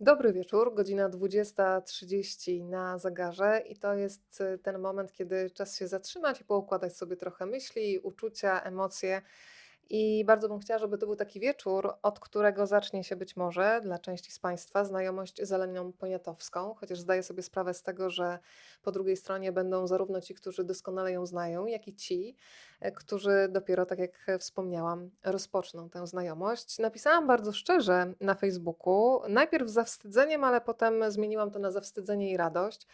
Dobry wieczór, godzina 20.30 na zegarze i to jest y, ten moment, kiedy czas się zatrzymać i poukładać sobie trochę myśli, uczucia, emocje. I bardzo bym chciała, żeby to był taki wieczór, od którego zacznie się być może dla części z Państwa znajomość z Elenią Poniatowską, chociaż zdaję sobie sprawę z tego, że po drugiej stronie będą zarówno ci, którzy doskonale ją znają, jak i ci, e, którzy dopiero, tak jak wspomniałam, rozpoczną tę znajomość. Napisałam bardzo szczerze na Facebooku, najpierw zawstydzeniem, ale potem zmieniłam to na zawstydzenie i radość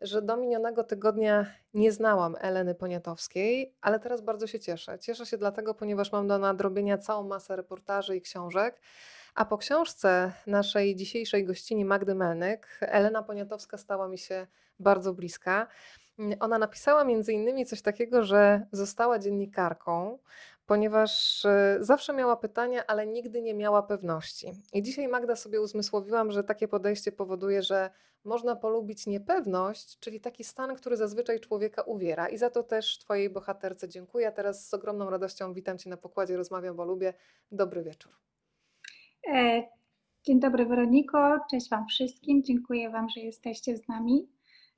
że do minionego tygodnia nie znałam Eleny Poniatowskiej, ale teraz bardzo się cieszę. Cieszę się dlatego, ponieważ mam do nadrobienia całą masę reportaży i książek. A po książce naszej dzisiejszej gościni Magdy Melnyk, Elena Poniatowska stała mi się bardzo bliska. Ona napisała między innymi coś takiego, że została dziennikarką, ponieważ e, zawsze miała pytania, ale nigdy nie miała pewności. I dzisiaj Magda sobie uzmysłowiłam, że takie podejście powoduje, że można polubić niepewność, czyli taki stan, który zazwyczaj człowieka uwiera. I za to też Twojej bohaterce dziękuję. Teraz z ogromną radością witam Cię na pokładzie, rozmawiam, bo lubię. Dobry wieczór. E, dzień dobry Weroniko, cześć Wam wszystkim, dziękuję Wam, że jesteście z nami.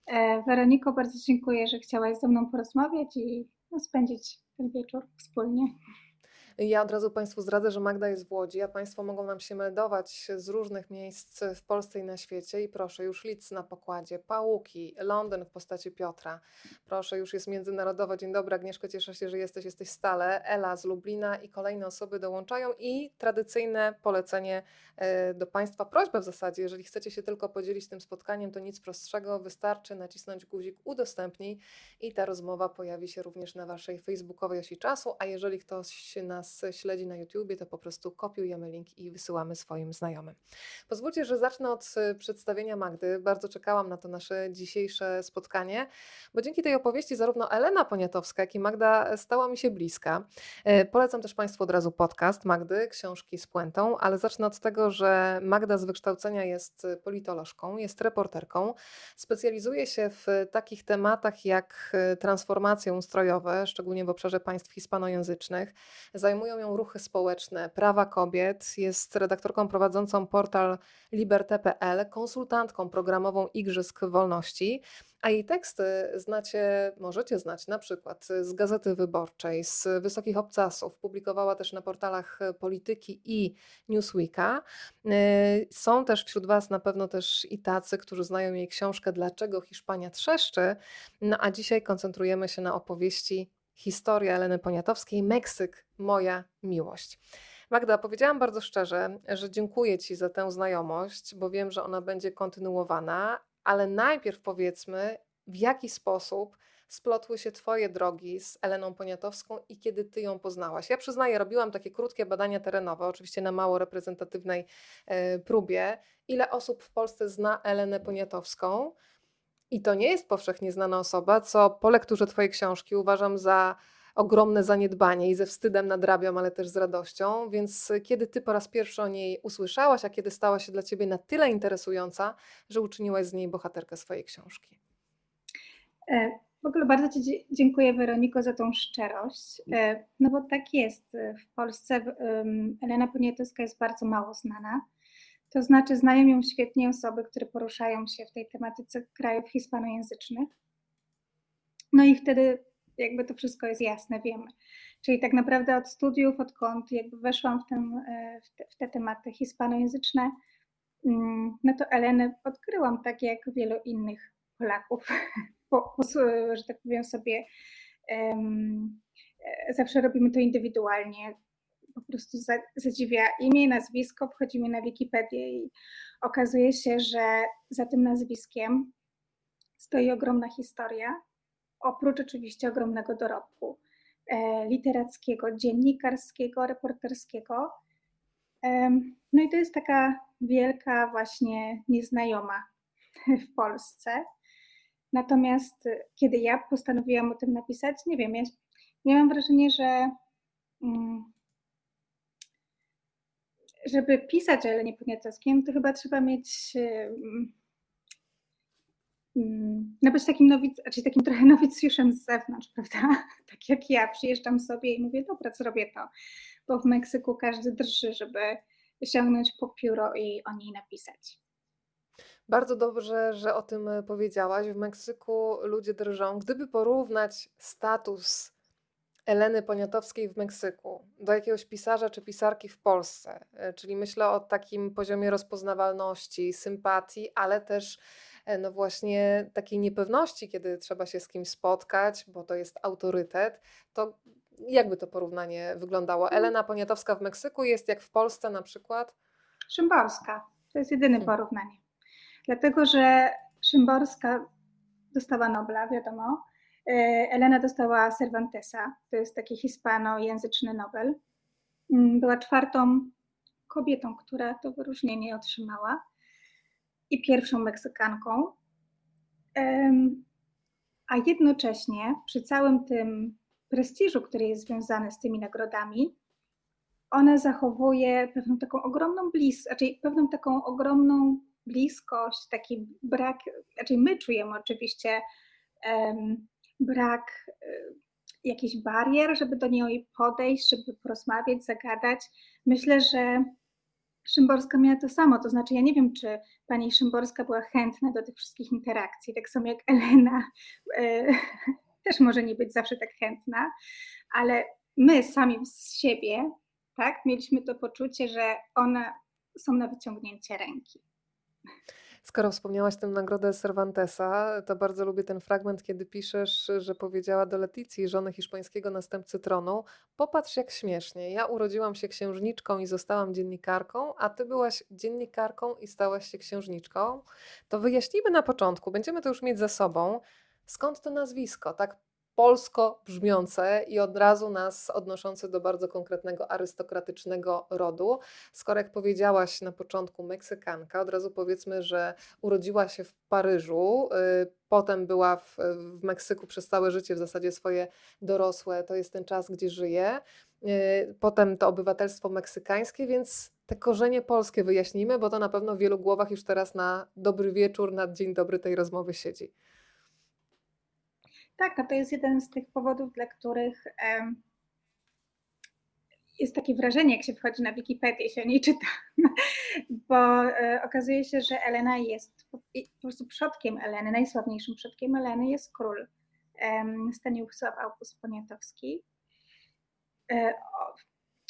E, Weroniko, bardzo dziękuję, że chciałaś ze mną porozmawiać i no, spędzić ten wieczór wspólnie. Ja od razu Państwu zdradzę, że Magda jest w Łodzi, a Państwo mogą nam się meldować z różnych miejsc w Polsce i na świecie. I proszę, już Lidz na pokładzie, Pałuki, Londyn w postaci Piotra. Proszę, już jest międzynarodowa. Dzień dobry, Agnieszko, cieszę się, że jesteś, jesteś stale. Ela z Lublina i kolejne osoby dołączają. I tradycyjne polecenie e, do Państwa, prośba w zasadzie, jeżeli chcecie się tylko podzielić tym spotkaniem, to nic prostszego, wystarczy nacisnąć guzik udostępnij i ta rozmowa pojawi się również na Waszej facebookowej osi czasu, a jeżeli ktoś nas nas śledzi na YouTubie, to po prostu kopiujemy link i wysyłamy swoim znajomym. Pozwólcie, że zacznę od e, przedstawienia Magdy. Bardzo czekałam na to nasze dzisiejsze spotkanie, bo dzięki tej opowieści zarówno Elena Poniatowska, jak i Magda stała mi się bliska. E, polecam też Państwu od razu podcast Magdy, książki z puentą, ale zacznę od tego, że Magda z wykształcenia jest politolożką, jest reporterką, specjalizuje się w takich tematach jak e, transformacje ustrojowe, szczególnie w obszarze państw hispanojęzycznych. Zajmuje zajmują ją ruchy społeczne, prawa kobiet, jest redaktorką prowadzącą portal liberte.pl, konsultantką programową Igrzysk Wolności, a jej teksty znacie, możecie znać na przykład z Gazety Wyborczej, z Wysokich Obcasów, publikowała też na portalach Polityki i Newsweeka. Są też wśród Was na pewno też i tacy, którzy znają jej książkę Dlaczego Hiszpania trzeszczy, no a dzisiaj koncentrujemy się na opowieści Historia Eleny Poniatowskiej, Meksyk, moja miłość. Magda, powiedziałam bardzo szczerze, że dziękuję Ci za tę znajomość, bo wiem, że ona będzie kontynuowana, ale najpierw powiedzmy, w jaki sposób splotły się Twoje drogi z Eleną Poniatowską i kiedy Ty ją poznałaś. Ja przyznaję, robiłam takie krótkie badania terenowe, oczywiście na mało reprezentatywnej e, próbie. Ile osób w Polsce zna Elenę Poniatowską? I to nie jest powszechnie znana osoba, co po lekturze Twojej książki uważam za ogromne zaniedbanie i ze wstydem nadrabiam, ale też z radością. Więc kiedy Ty po raz pierwszy o niej usłyszałaś, a kiedy stała się dla Ciebie na tyle interesująca, że uczyniłaś z niej bohaterkę swojej książki? E, w ogóle bardzo Ci dziękuję, Weroniko, za tą szczerość. E, no bo tak jest. W Polsce Elena Poniatowska jest bardzo mało znana. To znaczy, znają ją świetnie osoby, które poruszają się w tej tematyce krajów hispanojęzycznych. No i wtedy jakby to wszystko jest jasne, wiemy. Czyli tak naprawdę od studiów, odkąd jakby weszłam w, ten, w, te, w te tematy hispanojęzyczne, mm, no to Elenę odkryłam tak jak wielu innych Polaków, po, po, że tak powiem sobie, um, zawsze robimy to indywidualnie, po prostu zadziwia imię, nazwisko, wchodzimy na Wikipedię i okazuje się, że za tym nazwiskiem stoi ogromna historia, oprócz oczywiście ogromnego dorobku e, literackiego, dziennikarskiego, reporterskiego. No i to jest taka wielka właśnie nieznajoma w Polsce. Natomiast kiedy ja postanowiłam o tym napisać, nie wiem, ja miałam wrażenie, że mm, żeby pisać o Elenie Poniatowskiej, to chyba trzeba mieć no być takim nowic, czyli takim trochę nowicjuszem z zewnątrz, prawda? Tak jak ja przyjeżdżam sobie i mówię, dobra, zrobię to, bo w Meksyku każdy drży, żeby sięgnąć po pióro i o niej napisać. Bardzo dobrze, że o tym powiedziałaś. W Meksyku ludzie drżą. Gdyby porównać status Eleny Poniatowskiej w Meksyku do jakiegoś pisarza czy pisarki w Polsce, e, czyli myślę o takim poziomie rozpoznawalności, sympatii, ale też e, no właśnie takiej niepewności, kiedy trzeba się z kimś spotkać, bo to jest autorytet, to jakby to porównanie wyglądało? Mm. Elena Poniatowska w Meksyku jest jak w Polsce na przykład? Szymborska. To jest jedyne Hmm. porównanie. Dlatego, że Szymborska dostała Nobla, wiadomo. E, Elena dostała Cervantesa, to jest taki hispanojęzyczny Nobel. Mm, Była czwartą kobietą, która to wyróżnienie otrzymała i pierwszą Meksykanką. A jednocześnie przy całym tym prestiżu, który jest związany z tymi nagrodami, ona zachowuje pewną taką ogromną bliskość, raczej pewną taką ogromną bliskość, taki brak, raczej my czujemy oczywiście brak y, jakichś barier, żeby do niej podejść, żeby porozmawiać, zagadać. Myślę, że Szymborska miała to samo, to znaczy ja nie wiem, czy pani Szymborska była chętna do tych wszystkich interakcji, tak samo jak Elena y, też może nie być zawsze tak chętna, ale my sami z siebie, tak, mieliśmy to poczucie, że one są na wyciągnięcie ręki. Skoro wspomniałaś tę nagrodę Cervantesa, to bardzo lubię ten fragment, kiedy piszesz, że powiedziała do Leticji, żony hiszpańskiego następcy tronu: Popatrz, jak śmiesznie. Ja urodziłam się księżniczką i zostałam dziennikarką, a ty byłaś dziennikarką i stałaś się księżniczką. To wyjaśnijmy na początku, będziemy to już mieć za sobą. Skąd to nazwisko, tak polsko brzmiące i od razu nas odnoszące do bardzo konkretnego arystokratycznego rodu. Skoro jak powiedziałaś na początku Meksykanka, od razu powiedzmy, że urodziła się w Paryżu, y, potem była w, w Meksyku przez całe życie, w zasadzie swoje dorosłe, to jest ten czas, gdzie żyje. Y, Potem to obywatelstwo meksykańskie, więc te korzenie polskie wyjaśnijmy, bo to na pewno w wielu głowach już teraz na dobry wieczór, na dzień dobry tej rozmowy siedzi. Tak, no to jest jeden z tych powodów, dla których em, jest takie wrażenie, jak się wchodzi na Wikipedię, się o niej czyta, bo e, okazuje się, że Elena jest po, i po prostu przodkiem Eleny, najsławniejszym przodkiem Eleny jest król em, Stanisław August Poniatowski. E,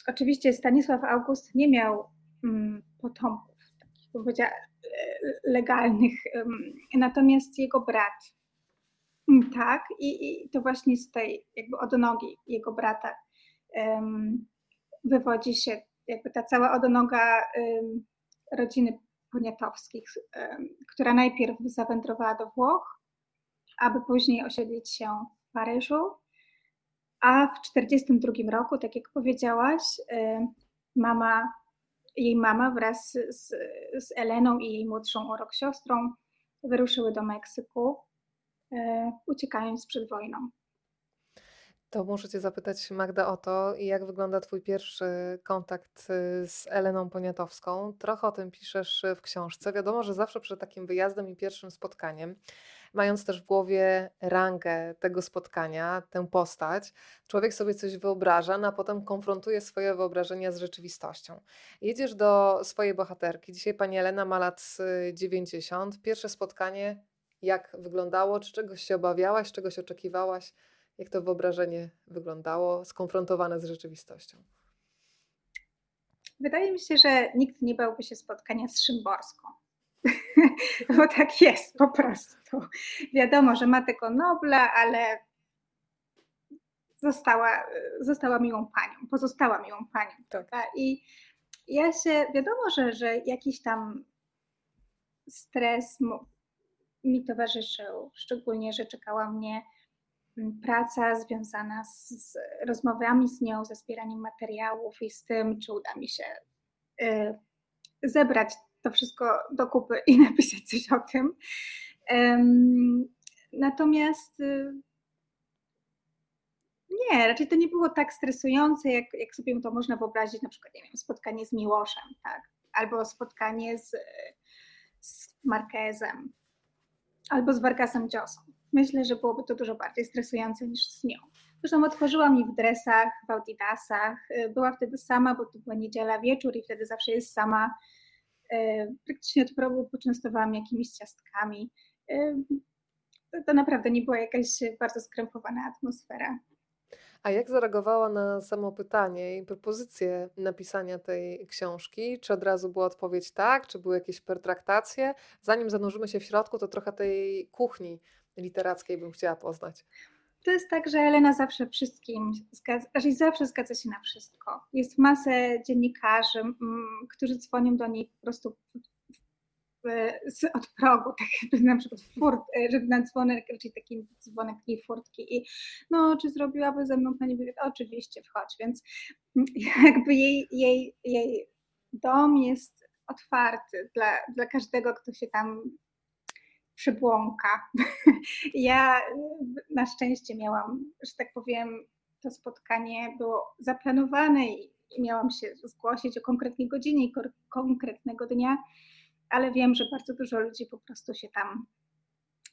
oczywiście Stanisław August nie miał mm, potomków, takich bym powiedziała, legalnych, natomiast jego brat Tak, i, i to właśnie z tej jakby odnogi jego brata em, wywodzi się jakby ta cała odnoga em, rodziny Poniatowskich, em, która najpierw zawędrowała do Włoch, aby później osiedlić się w Paryżu, a w 1942 roku, tak jak powiedziałaś, mama, jej mama wraz z, z Eleną i jej młodszą o rok siostrą wyruszyły do Meksyku uciekając przed wojną. To muszę Cię zapytać, Magda, o to, jak wygląda Twój pierwszy kontakt y, z Eleną Poniatowską. Trochę o tym piszesz y, w książce. Wiadomo, że zawsze przed takim wyjazdem i pierwszym spotkaniem, mając też w głowie rangę tego spotkania, tę postać, człowiek sobie coś wyobraża, no a potem konfrontuje swoje wyobrażenia z rzeczywistością. Jedziesz do swojej bohaterki. Dzisiaj pani Elena ma lat y, 90. Pierwsze spotkanie, jak wyglądało? Czy czegoś się obawiałaś, czegoś oczekiwałaś? Jak to wyobrażenie wyglądało, skonfrontowane z rzeczywistością? Wydaje mi się, że nikt nie bałby się spotkania z Szymborską. Bo tak jest po prostu. Wiadomo, że ma tego Nobla, ale została, została miłą panią, pozostała miłą panią. Tak. I ja się, wiadomo, że, że jakiś tam stres mi towarzyszył, szczególnie, że czekała mnie mm, praca związana z, z rozmowami z nią, ze zbieraniem materiałów i z tym, czy uda mi się y, zebrać to wszystko do kupy i napisać coś o tym. Em, natomiast y, nie, raczej to nie było tak stresujące, jak, jak sobie to można wyobrazić, na przykład, nie wiem, spotkanie z Miłoszem, tak? Albo spotkanie z, z Marquezem, albo z Vargasem Llosą. Myślę, że byłoby to dużo bardziej stresujące niż z nią. Zresztą otworzyła mi w dresach, w Adidasach. Y, Była wtedy sama, bo to była niedziela wieczór i wtedy zawsze jest sama. Praktycznie od progu poczęstowałam jakimiś ciastkami. To, to naprawdę nie była jakaś bardzo skrępowana atmosfera. A jak zareagowała na samo pytanie i propozycję napisania tej książki? Czy od razu była odpowiedź tak, czy były jakieś pertraktacje? Zanim zanurzymy się w środku, to trochę tej kuchni literackiej bym chciała poznać. To jest tak, że Elena zawsze wszystkim raczej zawsze zgadza się na wszystko. Jest masę dziennikarzy, którzy dzwonią do niej po prostu od progu, tak jakby na przykład furt, e, żeby na dzwonek, czyli taki dzwonek tej furtki i no, czy zrobiłaby ze mną pani wywiad? Oczywiście, wchodź, więc jakby jej, jej, jej dom jest otwarty dla, dla każdego, kto się tam przybłąka. Ja na szczęście miałam, że tak powiem, to spotkanie było zaplanowane i miałam się zgłosić o konkretnej godzinie i konkretnego dnia ale wiem, że bardzo dużo ludzi po prostu się tam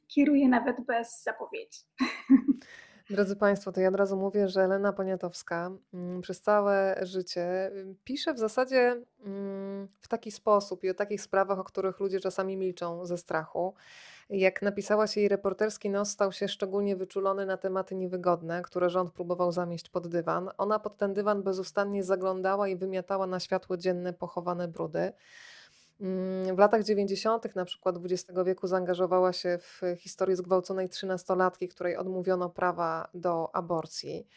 kieruje nawet bez zapowiedzi. Drodzy Państwo, to ja od razu mówię, że Elena Poniatowska mm, przez całe życie y, pisze w zasadzie mm, w taki sposób i o takich sprawach, o których ludzie czasami milczą ze strachu. Jak napisała się jej reporterski nos stał się szczególnie wyczulony na tematy niewygodne, które rząd próbował zamieść pod dywan. Ona pod ten dywan bezustannie zaglądała i wymiatała na światło dzienne pochowane brudy. Mm, w latach 90. na przykład XX wieku zaangażowała się w historię zgwałconej trzynastolatki, której odmówiono prawa do aborcji,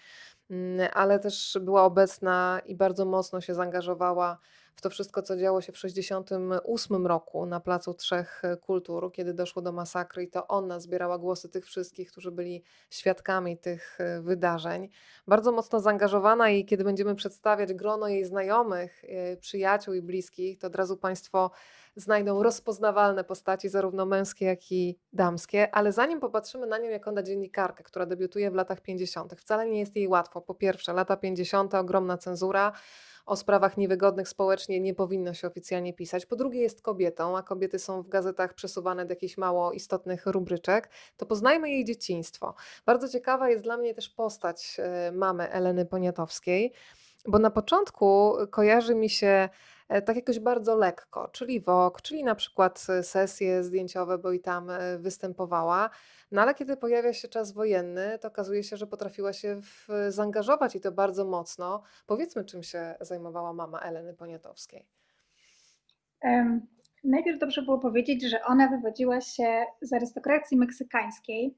ale też była obecna i bardzo mocno się zaangażowała w to wszystko, co działo się w 1968 roku na Placu Trzech Kultur, kiedy doszło do masakry, i to ona zbierała głosy tych wszystkich, którzy byli świadkami tych e, wydarzeń. Bardzo mocno zaangażowana, i kiedy będziemy przedstawiać grono jej znajomych, e, przyjaciół i bliskich, to od razu Państwo znajdą rozpoznawalne postaci, zarówno męskie, jak i damskie. Ale zanim popatrzymy na nią jako na dziennikarkę, która debiutuje w latach 50., wcale nie jest jej łatwo. Po pierwsze, lata 50., ogromna cenzura o sprawach niewygodnych społecznie nie powinno się oficjalnie pisać. Po drugie jest kobietą, a kobiety są w gazetach przesuwane do jakichś mało istotnych rubryczek, to poznajmy jej dzieciństwo. Bardzo ciekawa jest dla mnie też postać e, mamy Eleny Poniatowskiej, bo na początku kojarzy mi się tak jakoś bardzo lekko, czyli Vogue, czyli na przykład e, sesje zdjęciowe, bo i tam e, występowała. No ale kiedy pojawia się czas wojenny, to okazuje się, że potrafiła się w, zaangażować i to bardzo mocno. Powiedzmy, czym się zajmowała mama Eleny Poniatowskiej. Um, najpierw dobrze było powiedzieć, że ona wywodziła się z arystokracji meksykańskiej.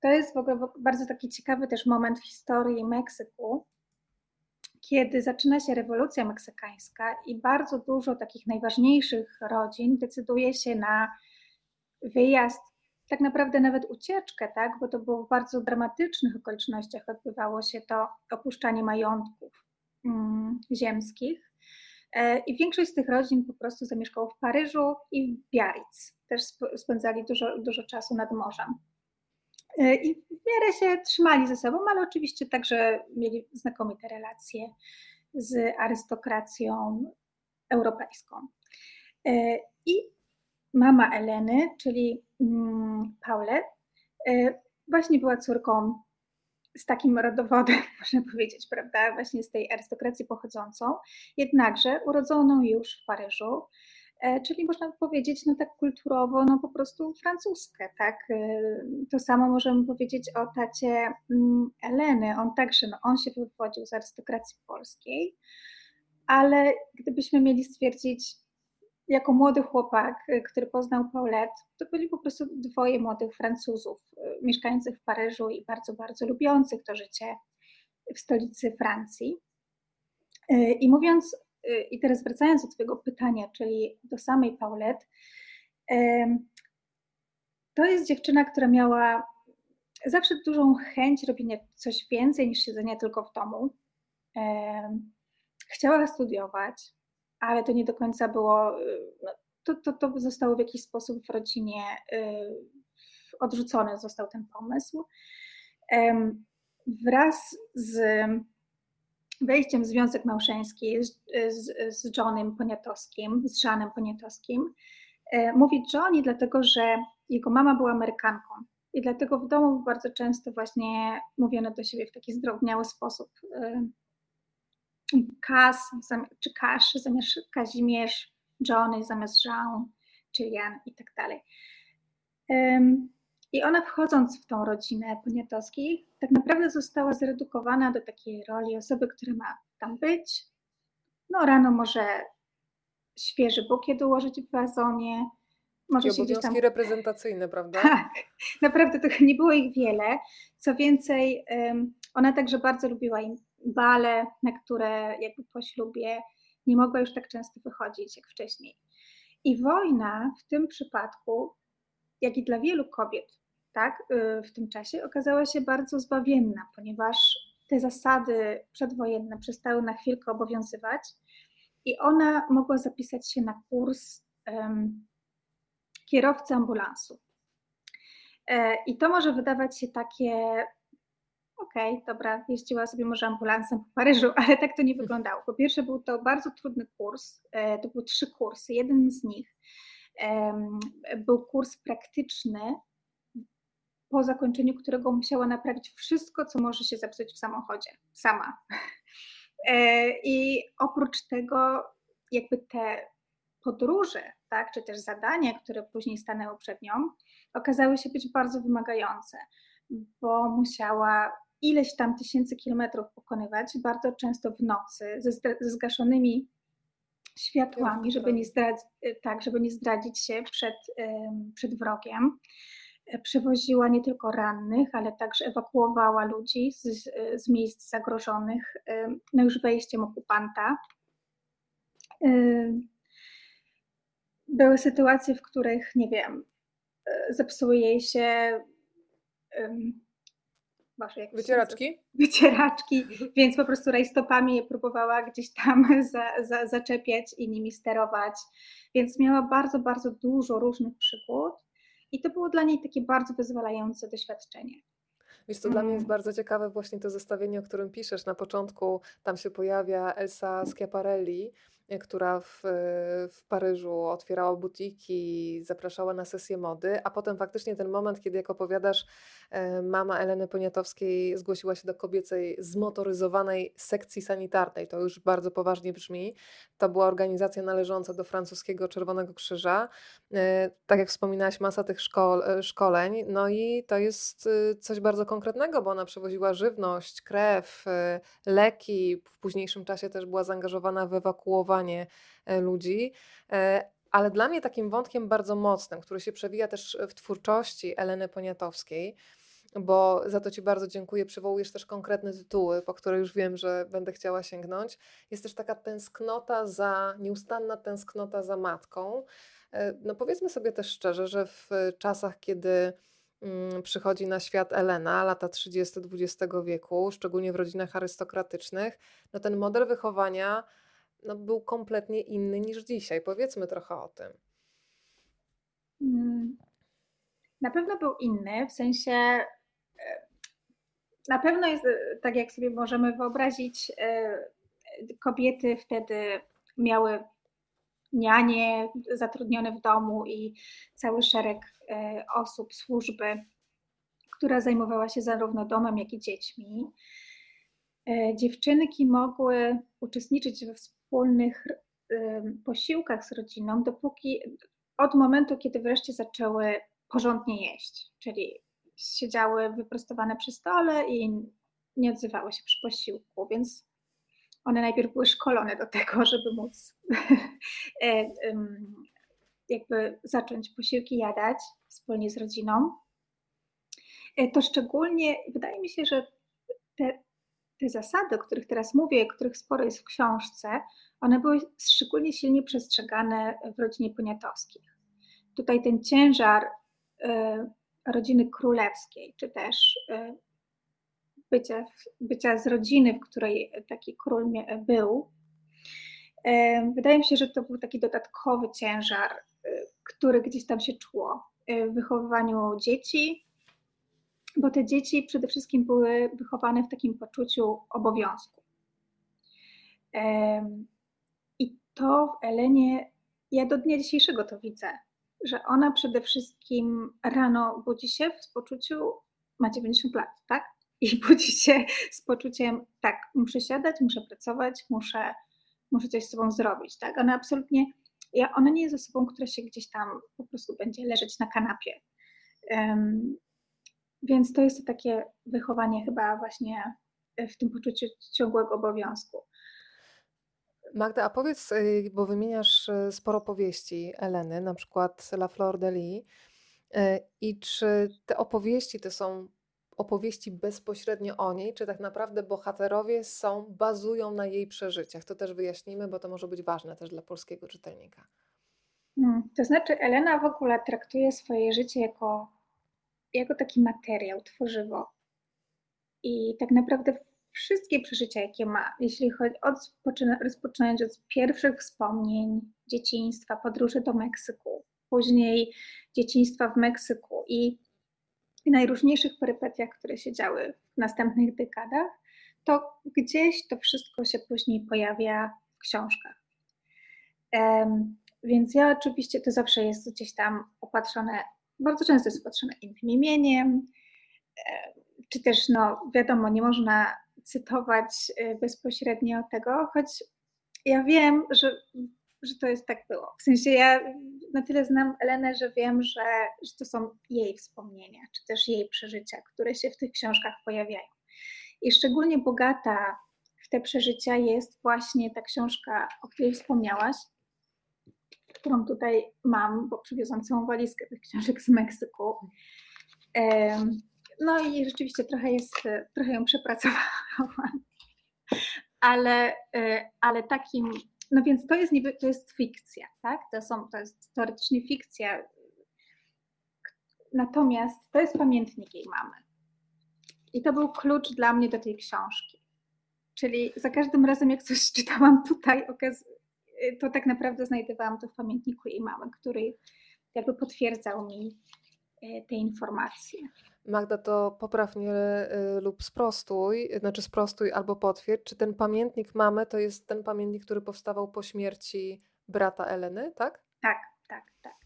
To jest w ogóle bardzo taki ciekawy też moment w historii Meksyku, kiedy zaczyna się rewolucja meksykańska i bardzo dużo takich najważniejszych rodzin decyduje się na wyjazd, tak naprawdę nawet ucieczkę, tak? bo to było w bardzo dramatycznych okolicznościach odbywało się to opuszczanie majątków mm, ziemskich. E, I większość z tych rodzin po prostu zamieszkało w Paryżu i w Biarritz. Też spędzali dużo, dużo czasu nad morzem. E, I w miarę się trzymali ze sobą, ale oczywiście także mieli znakomite relacje z arystokracją europejską. E, I mama Eleny, czyli mm, Paulette, właśnie była córką z takim rodowodem, można powiedzieć, prawda, właśnie z tej arystokracji pochodzącą, jednakże urodzoną już w Paryżu, czyli można powiedzieć, no tak kulturowo, no po prostu francuskie, tak? E, to samo możemy powiedzieć o tacie mm, Eleny, on także, no on się wywodził z arystokracji polskiej, ale gdybyśmy mieli stwierdzić, jako młody chłopak, e, który poznał Paulette, to byli po prostu dwoje młodych Francuzów, mieszkających w Paryżu i bardzo, bardzo lubiących to życie w stolicy Francji. I mówiąc i teraz wracając do Twojego pytania, czyli do samej Paulette, to jest dziewczyna, która miała zawsze dużą chęć robienia coś więcej niż siedzenia tylko w domu. Chciała studiować, ale to nie do końca było, no, to, to, to zostało w jakiś sposób w rodzinie odrzucony, został ten pomysł. Wraz z wejściem w związek małżeński z, z, z Johnem Poniatowskim, z Żanem Poniatowskim, e, mówi Johnny dlatego, że jego mama była Amerykanką i dlatego w domu bardzo często właśnie mówiono do siebie w taki zdrobniały sposób. E, Kaz czy Kasz zamiast Kazimierz, Johnny zamiast Jean, czy Jan i tak dalej. I ona wchodząc w tą rodzinę Poniatowskich, tak naprawdę została zredukowana do takiej roli osoby, która ma tam być. No rano może świeży bukiet ułożyć w wazonie, może Takie obowiązki tam... reprezentacyjne, prawda? Tak, naprawdę to nie było ich wiele. Co więcej, ona także bardzo lubiła bale, na które jakby po ślubie nie mogła już tak często wychodzić jak wcześniej. I wojna w tym przypadku, jak i dla wielu kobiet, tak, y, w tym czasie okazała się bardzo zbawienna, ponieważ te zasady przedwojenne przestały na chwilkę obowiązywać i ona mogła zapisać się na kurs um, kierowcy ambulansu. E, I to może wydawać się takie, okej, okay, dobra, jeździła sobie może ambulansem po Paryżu, ale tak to nie wyglądało. Po pierwsze, był to bardzo trudny kurs, e, to były trzy kursy. Jeden z nich był kurs praktyczny, po zakończeniu którego musiała naprawić wszystko, co może się zepsuć w samochodzie, sama. E, I oprócz tego, jakby te podróże, tak, czy też zadania, które później stanęły przed nią, okazały się być bardzo wymagające, bo musiała ileś tam tysięcy kilometrów pokonywać, bardzo często w nocy, ze, ze zgaszonymi światłami, żeby nie, zdradzić, tak, żeby nie zdradzić się przed, przed wrogiem. Przewoziła nie tylko rannych, ale także ewakuowała ludzi z, z miejsc zagrożonych no już wejściem okupanta. Były sytuacje, w których, nie wiem, zepsuły jej się Boże, wycieraczki? Wycieraczki, więc po prostu rajstopami je próbowała gdzieś tam za, za, zaczepiać i nimi sterować. Więc miała bardzo, bardzo dużo różnych przygód i to było dla niej takie bardzo wyzwalające doświadczenie. Wiesz, co dla mnie jest mm. bardzo ciekawe właśnie to zestawienie, o którym piszesz. Na początku tam się pojawia Elsa Schiaparelli, która w, w Paryżu otwierała butiki, zapraszała na sesję mody, a potem faktycznie ten moment, kiedy jak opowiadasz, e, mama Eleny Poniatowskiej zgłosiła się do kobiecej zmotoryzowanej sekcji sanitarnej, to już bardzo poważnie brzmi. To była organizacja należąca do francuskiego Czerwonego Krzyża. E, tak jak wspominałaś, masa tych e, szkoleń, no i to jest coś bardzo konkretnego, bo ona przewoziła żywność, krew, leki, w późniejszym czasie też była zaangażowana w ewakuowanie E, ludzi. E, ale dla mnie takim wątkiem bardzo mocnym, który się przewija też w twórczości Eleny Poniatowskiej, bo za to Ci bardzo dziękuję. Przywołujesz też konkretne tytuły, po które już wiem, że będę chciała sięgnąć. Jest też taka tęsknota za, nieustanna tęsknota za matką. E, no powiedzmy sobie też szczerze, że w czasach, kiedy mm, przychodzi na świat Elena, lata 30 XX wieku, szczególnie w rodzinach arystokratycznych, no ten model wychowania no, był kompletnie inny niż dzisiaj. Powiedzmy trochę o tym. Mm. Na pewno był inny, w sensie e, na pewno jest, e, tak jak sobie możemy wyobrazić, e, kobiety wtedy miały nianie zatrudnione w domu i cały szereg osób, służby, która zajmowała się zarówno domem, jak i dziećmi. Dziewczynki mogły uczestniczyć we wspólnych posiłkach z rodziną, dopóki od momentu, kiedy wreszcie zaczęły porządnie jeść, czyli siedziały wyprostowane przy stole i nie odzywały się przy posiłku, więc one najpierw były szkolone do tego, żeby móc jakby zacząć posiłki jadać wspólnie z rodziną. E, to szczególnie wydaje mi się, że te te zasady, o których teraz mówię, których sporo jest w książce, one były szczególnie silnie przestrzegane w rodzinie Poniatowskich. Tutaj ten ciężar y, rodziny królewskiej, czy też y, bycia, bycia z rodziny, w której taki król był, y, wydaje mi się, że to był taki dodatkowy ciężar, który gdzieś tam się czuło w wychowywaniu dzieci, bo te dzieci przede wszystkim były wychowane w takim poczuciu obowiązku. I to w Elenie, ja do dnia dzisiejszego to widzę, że ona przede wszystkim rano budzi się w poczuciu, ma 90 lat, tak? I budzi się z poczuciem, tak, muszę siadać, muszę pracować, muszę, muszę coś z sobą zrobić, tak? Ona absolutnie ja, ona nie jest osobą, która się gdzieś tam po prostu będzie leżeć na kanapie. Więc to jest to takie wychowanie chyba właśnie w tym poczuciu ciągłego obowiązku. Magda, a powiedz, y, bo wymieniasz y, sporo powieści Eleny, na przykład La Flor de Lis, y, i czy te opowieści to są opowieści bezpośrednio o niej, czy tak naprawdę bohaterowie są, bazują na jej przeżyciach? To też wyjaśnimy, bo to może być ważne też dla polskiego czytelnika. Hmm, to znaczy, Elena w ogóle traktuje swoje życie jako, jako taki materiał, tworzywo. I tak naprawdę wszystkie przeżycia, jakie ma, jeśli chodzi od rozpoczynając od pierwszych wspomnień dzieciństwa, podróży do Meksyku, później dzieciństwa w Meksyku i najróżniejszych perypetiach, które się działy w następnych dekadach, to gdzieś to wszystko się później pojawia w książkach. Um, więc ja oczywiście to zawsze jest gdzieś tam opatrzone, bardzo często jest opatrzone innym imieniem, czy też, no wiadomo, nie można cytować y, bezpośrednio tego, choć ja wiem, że, że to jest tak było. W sensie ja na tyle znam Elenę, że wiem, że, że to są jej wspomnienia, czy też jej przeżycia, które się w tych książkach pojawiają. I szczególnie bogata w te przeżycia jest właśnie ta książka, o której wspomniałaś, którą tutaj mam, bo przywiozłam całą walizkę tych książek z Meksyku. No i rzeczywiście trochę jest, trochę ją przepracowałam. Ale, e, ale takim, no więc to jest niby, to jest fikcja, tak? To, są, to jest teoretycznie fikcja. Natomiast to jest pamiętnik jej mamy. I to był klucz dla mnie do tej książki. Czyli za każdym razem, jak coś czytałam tutaj, to tak naprawdę znajdowałam to w pamiętniku jej mamy, który jakby potwierdzał mi e, te informacje. Magda, to popraw mnie y, lub sprostuj, znaczy sprostuj albo potwierdź, czy ten pamiętnik mamy to jest ten pamiętnik, który powstawał po śmierci brata Eleny, tak? Tak, tak, tak.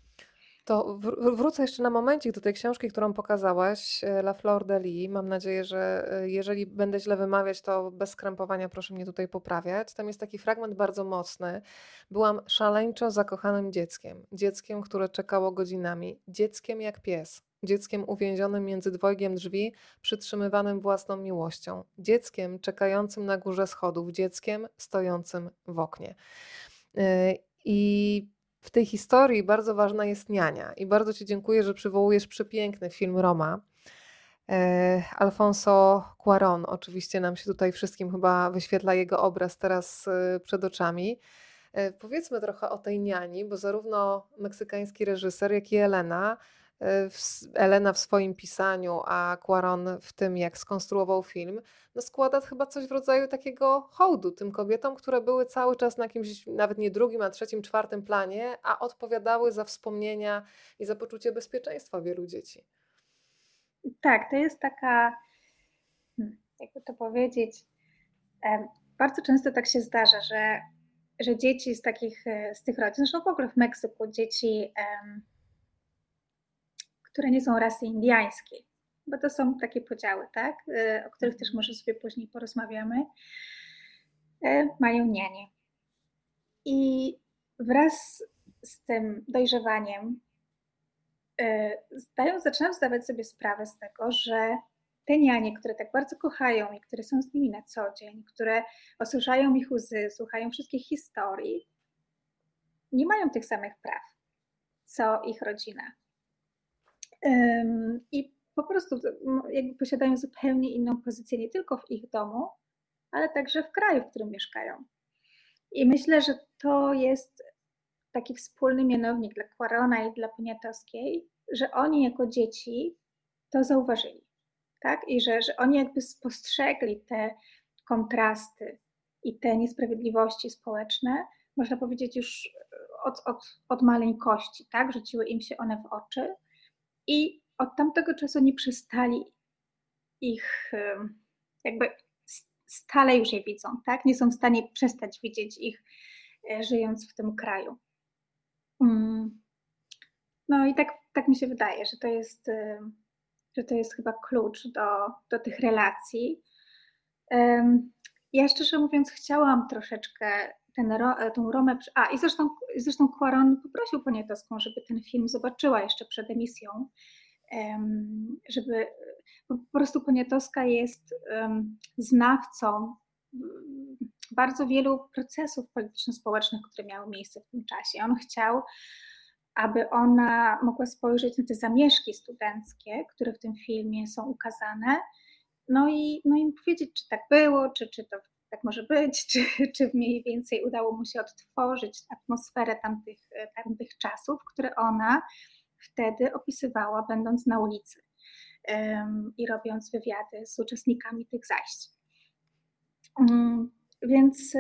To wrócę jeszcze na momencik do tej książki, którą pokazałaś, y, La Flor de Lis. Mam nadzieję, że y, jeżeli będę źle wymawiać, to bez skrępowania proszę mnie tutaj poprawiać. Tam jest taki fragment bardzo mocny. Byłam szaleńczo zakochanym dzieckiem. Dzieckiem, które czekało godzinami. Dzieckiem jak pies dzieckiem uwięzionym między dwojgiem drzwi, przytrzymywanym własną miłością, dzieckiem czekającym na górze schodów, dzieckiem stojącym w oknie. Y, I w tej historii bardzo ważna jest niania. I bardzo Ci dziękuję, że przywołujesz przepiękny film Roma. Y, Alfonso Cuaron, oczywiście nam się tutaj wszystkim chyba wyświetla jego obraz teraz y, przed oczami. Powiedzmy trochę o tej niani, bo zarówno meksykański reżyser, jak i Elena E, Elena w swoim pisaniu, a Quaron w tym, jak skonstruował film, no składa chyba coś w rodzaju takiego hołdu tym kobietom, które były cały czas na jakimś, nawet nie drugim, a trzecim, czwartym planie, a odpowiadały za wspomnienia i za poczucie bezpieczeństwa wielu dzieci. Tak, to jest taka, hmm, jakby to powiedzieć, bardzo często tak się zdarza, że, że dzieci z takich, e, z tych rodzin, zresztą w ogóle w Meksyku dzieci które nie są rasy indiańskiej, bo to są takie podziały, tak, y, o których też może sobie później porozmawiamy, y, mają nianie. I wraz z tym dojrzewaniem y, zdają, zaczynam zdawać sobie sprawę z tego, że te nianie, które tak bardzo kochają i które są z nimi na co dzień, które osuszają ich łzy, słuchają wszystkich historii, nie mają tych samych praw, co ich rodzina. I po prostu jakby posiadają zupełnie inną pozycję nie tylko w ich domu, ale także w kraju, w którym mieszkają. I myślę, że to jest taki wspólny mianownik dla Quarona i dla Poniatowskiej, że oni jako dzieci to zauważyli, tak? I że, że oni jakby spostrzegli te kontrasty i te niesprawiedliwości społeczne, można powiedzieć już od, od, od maleńkości, tak? Rzuciły im się one w oczy i od tamtego czasu nie przestali ich jakby stale już je widzą, tak? Nie są w stanie przestać widzieć ich, e, żyjąc w tym kraju. Mm. No i tak, tak mi się wydaje, że to jest, że to jest chyba klucz do, do tych relacji. Ja szczerze mówiąc, chciałam troszeczkę ten, tą Romę. A i zresztą, zresztą Quaron poprosił Poniatowską, żeby ten film zobaczyła jeszcze przed emisją, żeby po prostu Poniatowska jest znawcą bardzo wielu procesów polityczno-społecznych, które miały miejsce w tym czasie. On chciał, aby ona mogła spojrzeć na te zamieszki studenckie, które w tym filmie są ukazane, no i, no i powiedzieć, czy tak było, czy, czy to tak może być, czy, czy mniej więcej udało mu się odtworzyć atmosferę tamtych, tamtych czasów, które ona wtedy opisywała, będąc na ulicy um, i robiąc wywiady z uczestnikami tych zajść. Um, więc,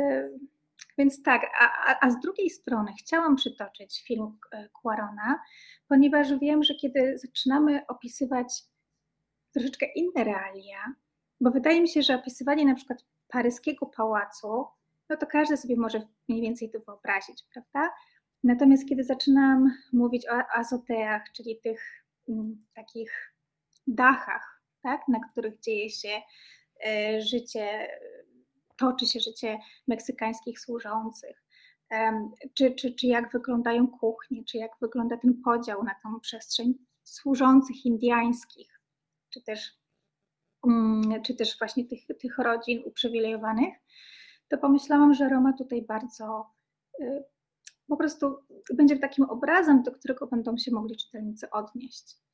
więc tak, a, a z drugiej strony chciałam przytoczyć film Quarona, ponieważ wiem, że kiedy zaczynamy opisywać troszeczkę inne realia, bo wydaje mi się, że opisywanie na przykład paryskiego pałacu, no to każdy sobie może mniej więcej to wyobrazić, prawda? Natomiast kiedy zaczynam mówić o azoteach, czyli tych m, mm, takich dachach, tak, na których dzieje się e, życie, toczy się życie meksykańskich służących, czy, czy, czy jak wyglądają kuchnie, czy jak wygląda ten podział na tą przestrzeń służących indiańskich, czy też, czy też właśnie tych, tych rodzin uprzywilejowanych, to pomyślałam, że Roma tutaj bardzo y, po prostu będzie takim obrazem, do którego będą się mogli czytelnicy odnieść.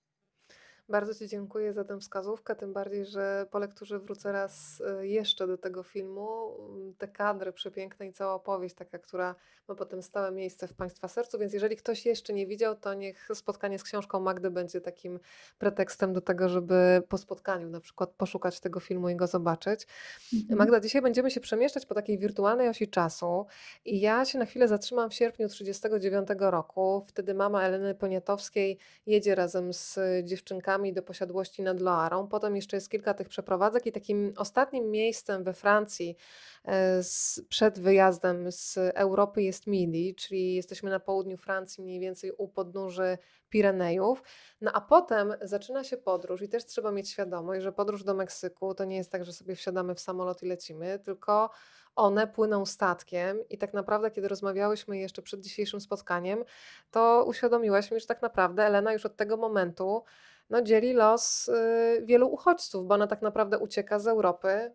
Bardzo Ci dziękuję za tę wskazówkę, tym bardziej, że po lekturze wrócę raz y, jeszcze do tego filmu. Mm, te kadry przepiękne i cała opowieść, taka, która ma potem stałe miejsce w Państwa sercu, więc jeżeli ktoś jeszcze nie widział, to niech spotkanie z książką Magdy będzie takim pretekstem do tego, żeby po spotkaniu na przykład poszukać tego filmu i go zobaczyć. Mhm. Magda, dzisiaj będziemy się przemieszczać po takiej wirtualnej osi czasu i ja się na chwilę zatrzymam w sierpniu 1939 roku. Wtedy mama Eleny Poniatowskiej jedzie razem z dziewczynkami do posiadłości nad Loarą. Potem jeszcze jest kilka tych przeprowadzek i takim ostatnim miejscem we Francji e, z, przed wyjazdem z Europy jest Midi, czyli jesteśmy na południu Francji, mniej więcej u podnóży Pirenejów. No a potem zaczyna się podróż i też trzeba mieć świadomość, że podróż do Meksyku to nie jest tak, że sobie wsiadamy w samolot i lecimy, tylko one płyną statkiem i tak naprawdę, kiedy rozmawiałyśmy jeszcze przed dzisiejszym spotkaniem, to uświadomiłaś mi, że tak naprawdę Elena już od tego momentu no, dzieli los y, wielu uchodźców, bo ona tak naprawdę ucieka z Europy,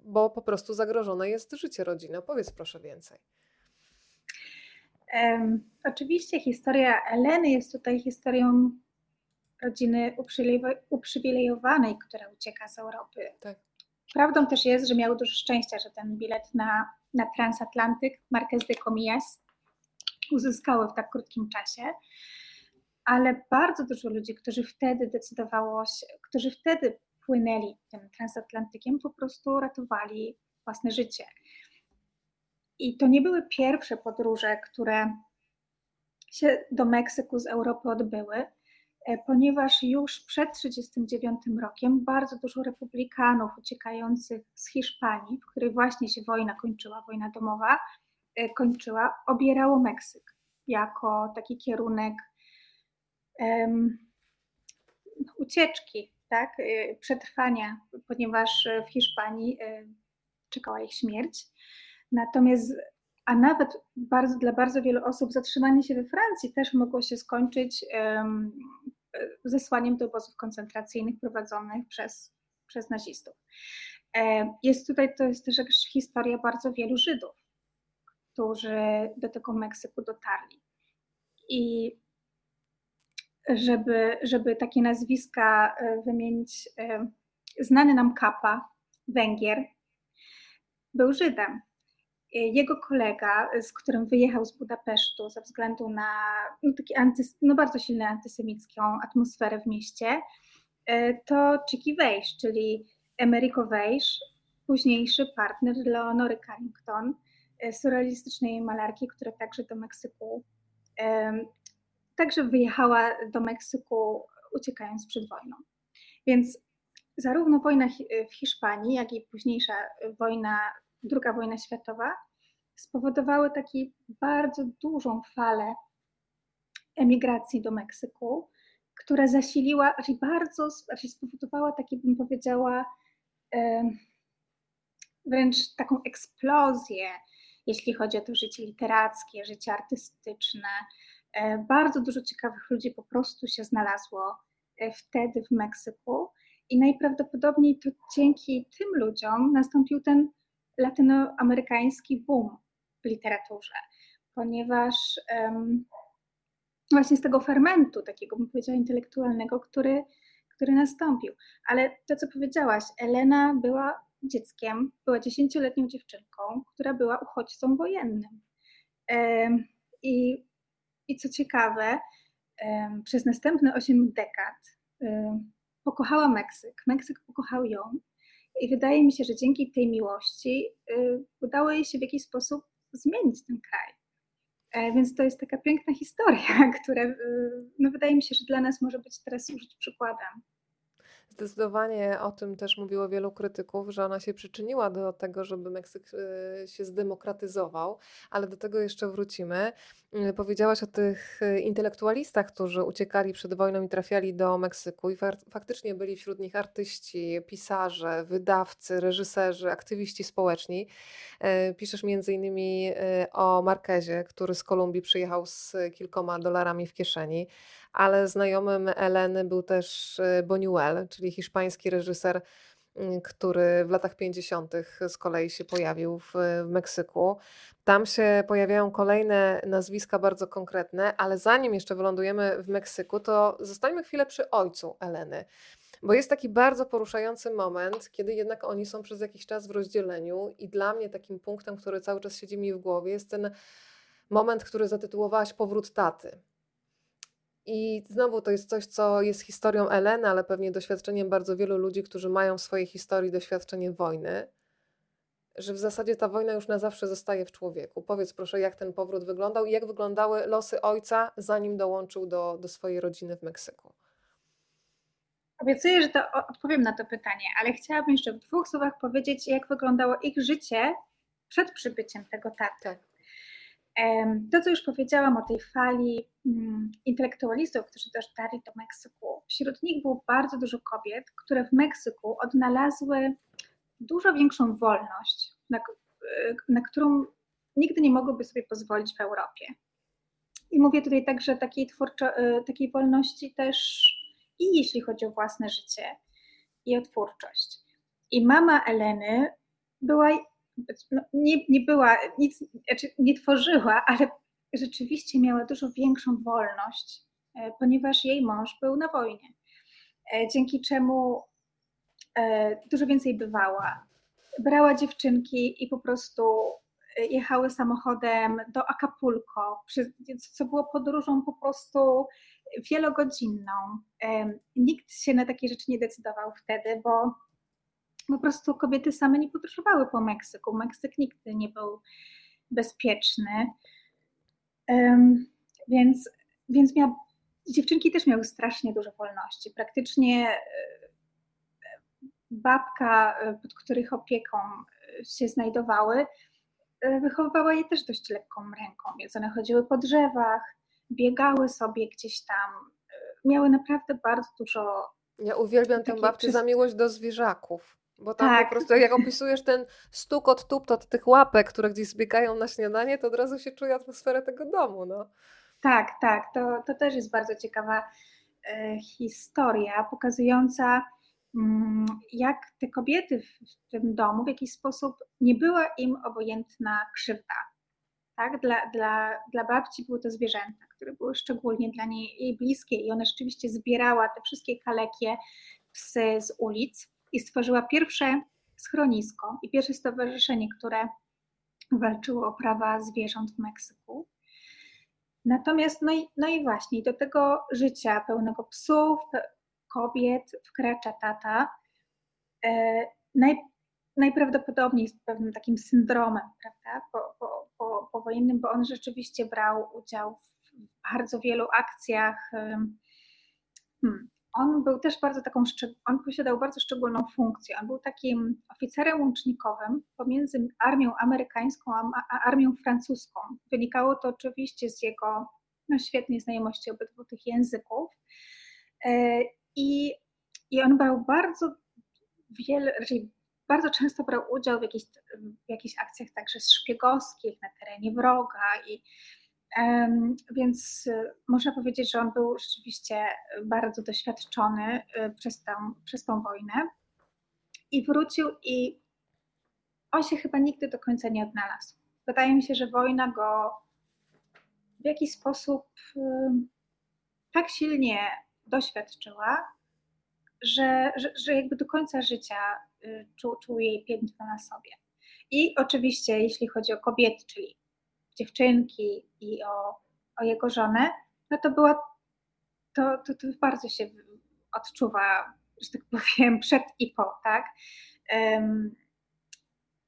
bo po prostu zagrożone jest życie rodziny. Powiedz proszę więcej. Um, oczywiście historia Eleny jest tutaj historią rodziny uprzywilejowanej, która ucieka z Europy. Tak. Prawdą też jest, że miały dużo szczęścia, że ten bilet na, na transatlantyk Marquez de Comillas uzyskały w tak krótkim czasie ale bardzo dużo ludzi, którzy wtedy decydowało się, którzy wtedy płynęli tym transatlantykiem, po prostu ratowali własne życie. I to nie były pierwsze podróże, które się do Meksyku z Europy odbyły, e, ponieważ już przed 1939 rokiem bardzo dużo republikanów uciekających z Hiszpanii, w której właśnie się wojna kończyła, wojna domowa e, kończyła, obierało Meksyk jako taki kierunek ucieczki, tak, y, przetrwania, ponieważ w Hiszpanii y, czekała ich śmierć. Natomiast, a nawet bardzo, dla bardzo wielu osób zatrzymanie się we Francji też mogło się skończyć zesłaniem do obozów koncentracyjnych prowadzonych przez, przez nazistów. E, jest tutaj, to jest też historia bardzo wielu Żydów, którzy do tego Meksyku dotarli. I żeby, żeby takie nazwiska e, wymienić. E, znany nam Kapa, Węgier, był Żydem. E, jego kolega, z którym wyjechał z Budapesztu ze względu na no, taki antys, no, bardzo silną antysemicką atmosferę w mieście, to Chiki Weisz, czyli Americo Weisz, późniejszy partner Leonory Carrington, surrealistycznej malarki, która także do Meksyku także wyjechała do Meksyku uciekając przed wojną. Więc zarówno wojna w Hiszpanii, jak i późniejsza wojna, druga wojna światowa spowodowały taką bardzo dużą falę emigracji do Meksyku, która zasiliła, raczej bardzo, raczej spowodowała takie, bym powiedziała, wręcz taką eksplozję jeśli chodzi o to życie literackie, życie artystyczne. E, bardzo dużo ciekawych ludzi po prostu się znalazło e, wtedy w Meksyku i najprawdopodobniej to dzięki tym ludziom nastąpił ten latynoamerykański boom w literaturze, ponieważ um, właśnie z tego fermentu, takiego bym powiedziała intelektualnego, który, który nastąpił. Ale to, co powiedziałaś, Elena była dzieckiem, była dziesięcioletnią dziewczynką, która była uchodźcą wojennym. I, i co ciekawe, przez następne osiem dekad pokochała Meksyk. Meksyk pokochał ją. I wydaje mi się, że dzięki tej miłości y, udało jej się w jakiś sposób zmienić ten kraj. E, więc to jest taka piękna historia, która y, no wydaje mi się, że dla nas może być teraz służyć przykładem. Zdecydowanie o tym też mówiło wielu krytyków, że ona się przyczyniła do tego, żeby Meksyk e, się zdemokratyzował, ale do tego jeszcze wrócimy. Mm, powiedziałaś o tych e, intelektualistach, którzy uciekali przed wojną i trafiali do Meksyku, i faktycznie byli wśród nich artyści, pisarze, wydawcy, reżyserzy, aktywiści społeczni. E, piszesz innymi o Marquezie, który z Kolumbii przyjechał z kilkoma dolarami w kieszeni ale znajomym Eleny był też y, Buñuel, czyli hiszpański reżyser, mm, który w latach 50. z kolei się pojawił w, w Meksyku. Tam się pojawiają kolejne nazwiska bardzo konkretne, ale zanim jeszcze wylądujemy w Meksyku, to zostańmy chwilę przy ojcu Eleny. Bo jest taki bardzo poruszający moment, kiedy jednak oni są przez jakiś czas w rozdzieleniu, i dla mnie takim punktem, który cały czas siedzi mi w głowie, jest ten moment, który zatytułowałaś Powrót taty. I znowu to jest coś, co jest historią Eleny, ale pewnie doświadczeniem bardzo wielu ludzi, którzy mają w swojej historii doświadczenie wojny, że w zasadzie ta wojna już na zawsze zostaje w człowieku. Powiedz proszę, jak ten powrót wyglądał i jak wyglądały losy ojca, zanim dołączył do, do swojej rodziny w Meksyku. Obiecuję, że to odpowiem na to pytanie, ale chciałabym jeszcze w dwóch słowach powiedzieć, jak wyglądało ich życie przed przybyciem tego taty. Tak. To, co już powiedziałam o tej fali mm, intelektualistów, którzy dotarli do Meksyku, wśród nich było bardzo dużo kobiet, które w Meksyku odnalazły dużo większą wolność, na, na którą nigdy nie mogłyby sobie pozwolić w Europie. I mówię tutaj także takiej, twórczo, e, takiej wolności też i jeśli chodzi o własne życie i o twórczość. I mama Eleny była no, nie, nie była, nic, znaczy nie tworzyła, ale rzeczywiście miała dużo większą wolność, e, ponieważ jej mąż był na wojnie. E, dzięki czemu e, dużo więcej bywała. Brała dziewczynki i po prostu jechały samochodem do Acapulco, co było podróżą po prostu wielogodzinną. Nikt się na takie rzeczy nie decydował wtedy, bo po prostu kobiety same nie podróżowały po Meksyku. Meksyk nigdy nie był bezpieczny. Um, więc, więc miała, dziewczynki też miały strasznie dużo wolności. Praktycznie e, babka, e, pod których opieką e, się znajdowały, wychowywała je też dość lekką ręką, więc one chodziły po drzewach, biegały sobie gdzieś tam, miały naprawdę bardzo dużo. Ja uwielbiam tę babcię za miłość do zwierzaków. Bo tam tak. po prostu, jak opisujesz ten stukot, tuptot tych łapek, które gdzieś zbiegają na śniadanie, to od razu się czuje atmosferę tego domu. No. Tak, tak. To, to też jest bardzo ciekawa e, historia, pokazująca, mm, jak te kobiety w, w tym domu w jakiś sposób nie była im obojętna krzywda. Tak? Dla, dla, dla babci były to zwierzęta, które były szczególnie dla niej jej bliskie i ona rzeczywiście zbierała te wszystkie kalekie psy z ulic i stworzyła pierwsze schronisko i pierwsze stowarzyszenie, które walczyło o prawa zwierząt w Meksyku. Natomiast, no i, no i właśnie, do tego życia pełnego psów, kobiet wkracza tata. E, naj, najprawdopodobniej z pewnym takim syndromem, prawda, po, po, po, powojennym, bo on rzeczywiście brał udział w bardzo wielu akcjach. Hmm, on był też bardzo taką, on posiadał bardzo szczególną funkcję. On był takim oficerem łącznikowym pomiędzy armią amerykańską a armią francuską. Wynikało to oczywiście z jego no, świetnej znajomości obydwu tych języków. E, I, I on brał bardzo wiele, raczej bardzo często brał udział w jakichś, w jakichś akcjach także szpiegowskich na terenie wroga i więc można powiedzieć, że on był rzeczywiście bardzo doświadczony przez tę, przez tą wojnę i wrócił i on się chyba nigdy do końca nie odnalazł. Wydaje mi się, że wojna go w jakiś sposób tak silnie doświadczyła, że, że, że jakby do końca życia y, czuł, czuł jej piętno na sobie. I oczywiście, jeśli chodzi o kobiety, czyli dziewczynki i o, o jego żonę, no to była, to, to, to bardzo się odczuwa, że tak powiem, przed i po, tak?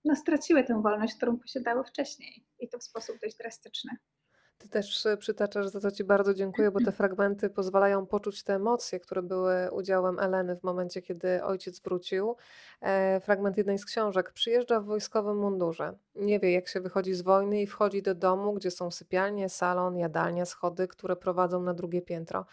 No straciły tę wolność, którą posiadały wcześniej i to w sposób dość drastyczny. Ty też e, przytaczasz, za to Ci bardzo dziękuję, bo te fragmenty pozwalają poczuć te emocje, które były udziałem Eleny w momencie, kiedy ojciec wrócił. E, fragment jednej z książek. Przyjeżdża w wojskowym mundurze. Nie wie, jak się wychodzi z wojny i wchodzi do domu, gdzie są sypialnie, salon, jadalnia, schody, które prowadzą na drugie piętro.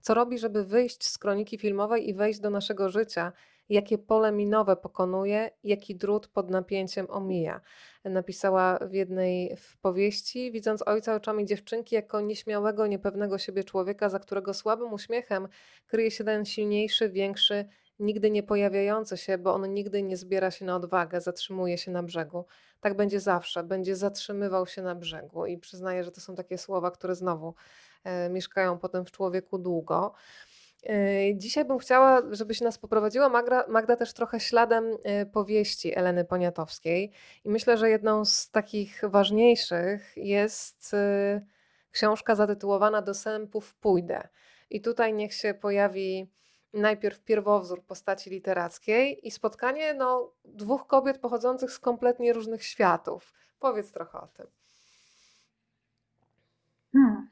Co robi, żeby wyjść z kroniki filmowej i wejść do naszego życia? Jakie pole minowe pokonuje, jaki drut pod napięciem omija. Napisała w jednej w powieści, widząc ojca oczami dziewczynki jako nieśmiałego, niepewnego siebie człowieka, za którego słabym uśmiechem kryje się ten silniejszy, większy, nigdy nie pojawiający się, bo on nigdy nie zbiera się na odwagę, zatrzymuje się na brzegu. Tak będzie zawsze, będzie zatrzymywał się na brzegu. I przyznaję, że to są takie słowa, które znowu e, mieszkają potem w człowieku długo. Yy, dzisiaj bym chciała, żebyś nas poprowadziła, Magda, Magda, też trochę śladem yy, powieści Eleny Poniatowskiej. I myślę, że jedną z takich ważniejszych jest yy, książka zatytułowana Do sępów pójdę. I tutaj niech się pojawi najpierw pierwowzór postaci literackiej i spotkanie no, dwóch kobiet pochodzących z kompletnie różnych światów. Powiedz trochę o tym. Hmm.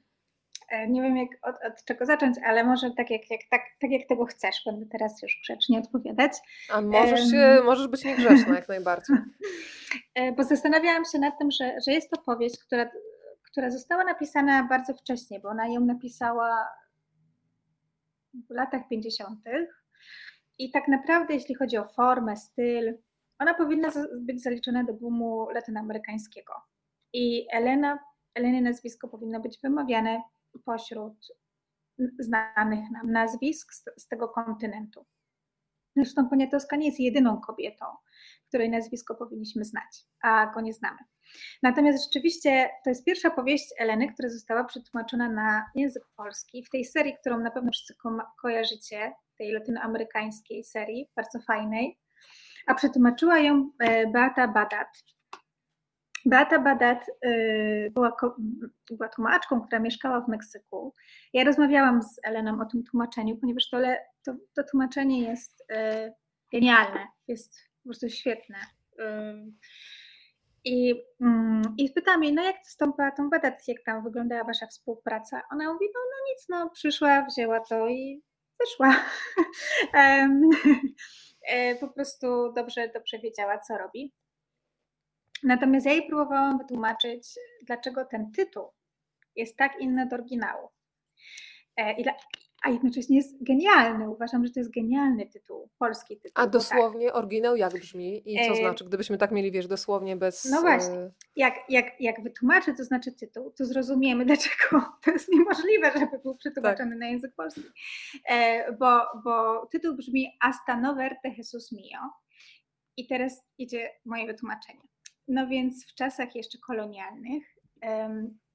E, nie wiem jak, od, od, czego zacząć, ale może tak jak, jak, tak, tak jak tego chcesz, będę teraz już grzecznie odpowiadać. A możesz, się, możesz być niegrzeczna jak najbardziej. E, bo zastanawiałam się nad tym, że, że jest to powieść, która, która została napisana bardzo wcześnie, bo ona ją napisała w latach 50. I tak naprawdę, jeśli chodzi o formę, styl, ona powinna być zaliczona do boomu latynoamerykańskiego. I Elena, Eleny nazwisko powinno być wymawiane pośród znanych nam nazwisk z, z tego kontynentu. Zresztą Poniatowska nie jest jedyną kobietą, której nazwisko powinniśmy znać, a go nie znamy. Natomiast rzeczywiście to jest pierwsza powieść Eleny, która została przetłumaczona na język polski w tej serii, którą na pewno wszyscy ko kojarzycie, tej latynoamerykańskiej serii, bardzo fajnej, a przetłumaczyła ją e, Beata Badat. Beata Badat y, była, była tłumaczką, która mieszkała w Meksyku. Ja rozmawiałam z Eleną o tym tłumaczeniu, ponieważ to, to, to tłumaczenie jest y, genialne, jest po prostu świetne. Y, I, mm, I pytam jej, no jak to z tą Beatą jak tam wyglądała wasza współpraca? Ona mówi, no, no nic, no przyszła, wzięła to i wyszła. E, po prostu dobrze, dobrze wiedziała, co robi. Natomiast ja jej próbowałam wytłumaczyć, dlaczego ten tytuł jest tak inny od oryginału. E, a jednocześnie jest genialny. Uważam, że to jest genialny tytuł, polski tytuł. A tak. dosłownie tak. oryginał jak brzmi i co e... znaczy, gdybyśmy tak mieli, wiesz, dosłownie bez... No właśnie, e, jak, jak, jak wytłumaczę, co znaczy tytuł, to zrozumiemy, dlaczego to jest niemożliwe, żeby był przetłumaczony tak. na język polski. E, bo, bo tytuł brzmi Hasta no verte Jesus mio. I teraz idzie moje wytłumaczenie. No więc w czasach jeszcze kolonialnych,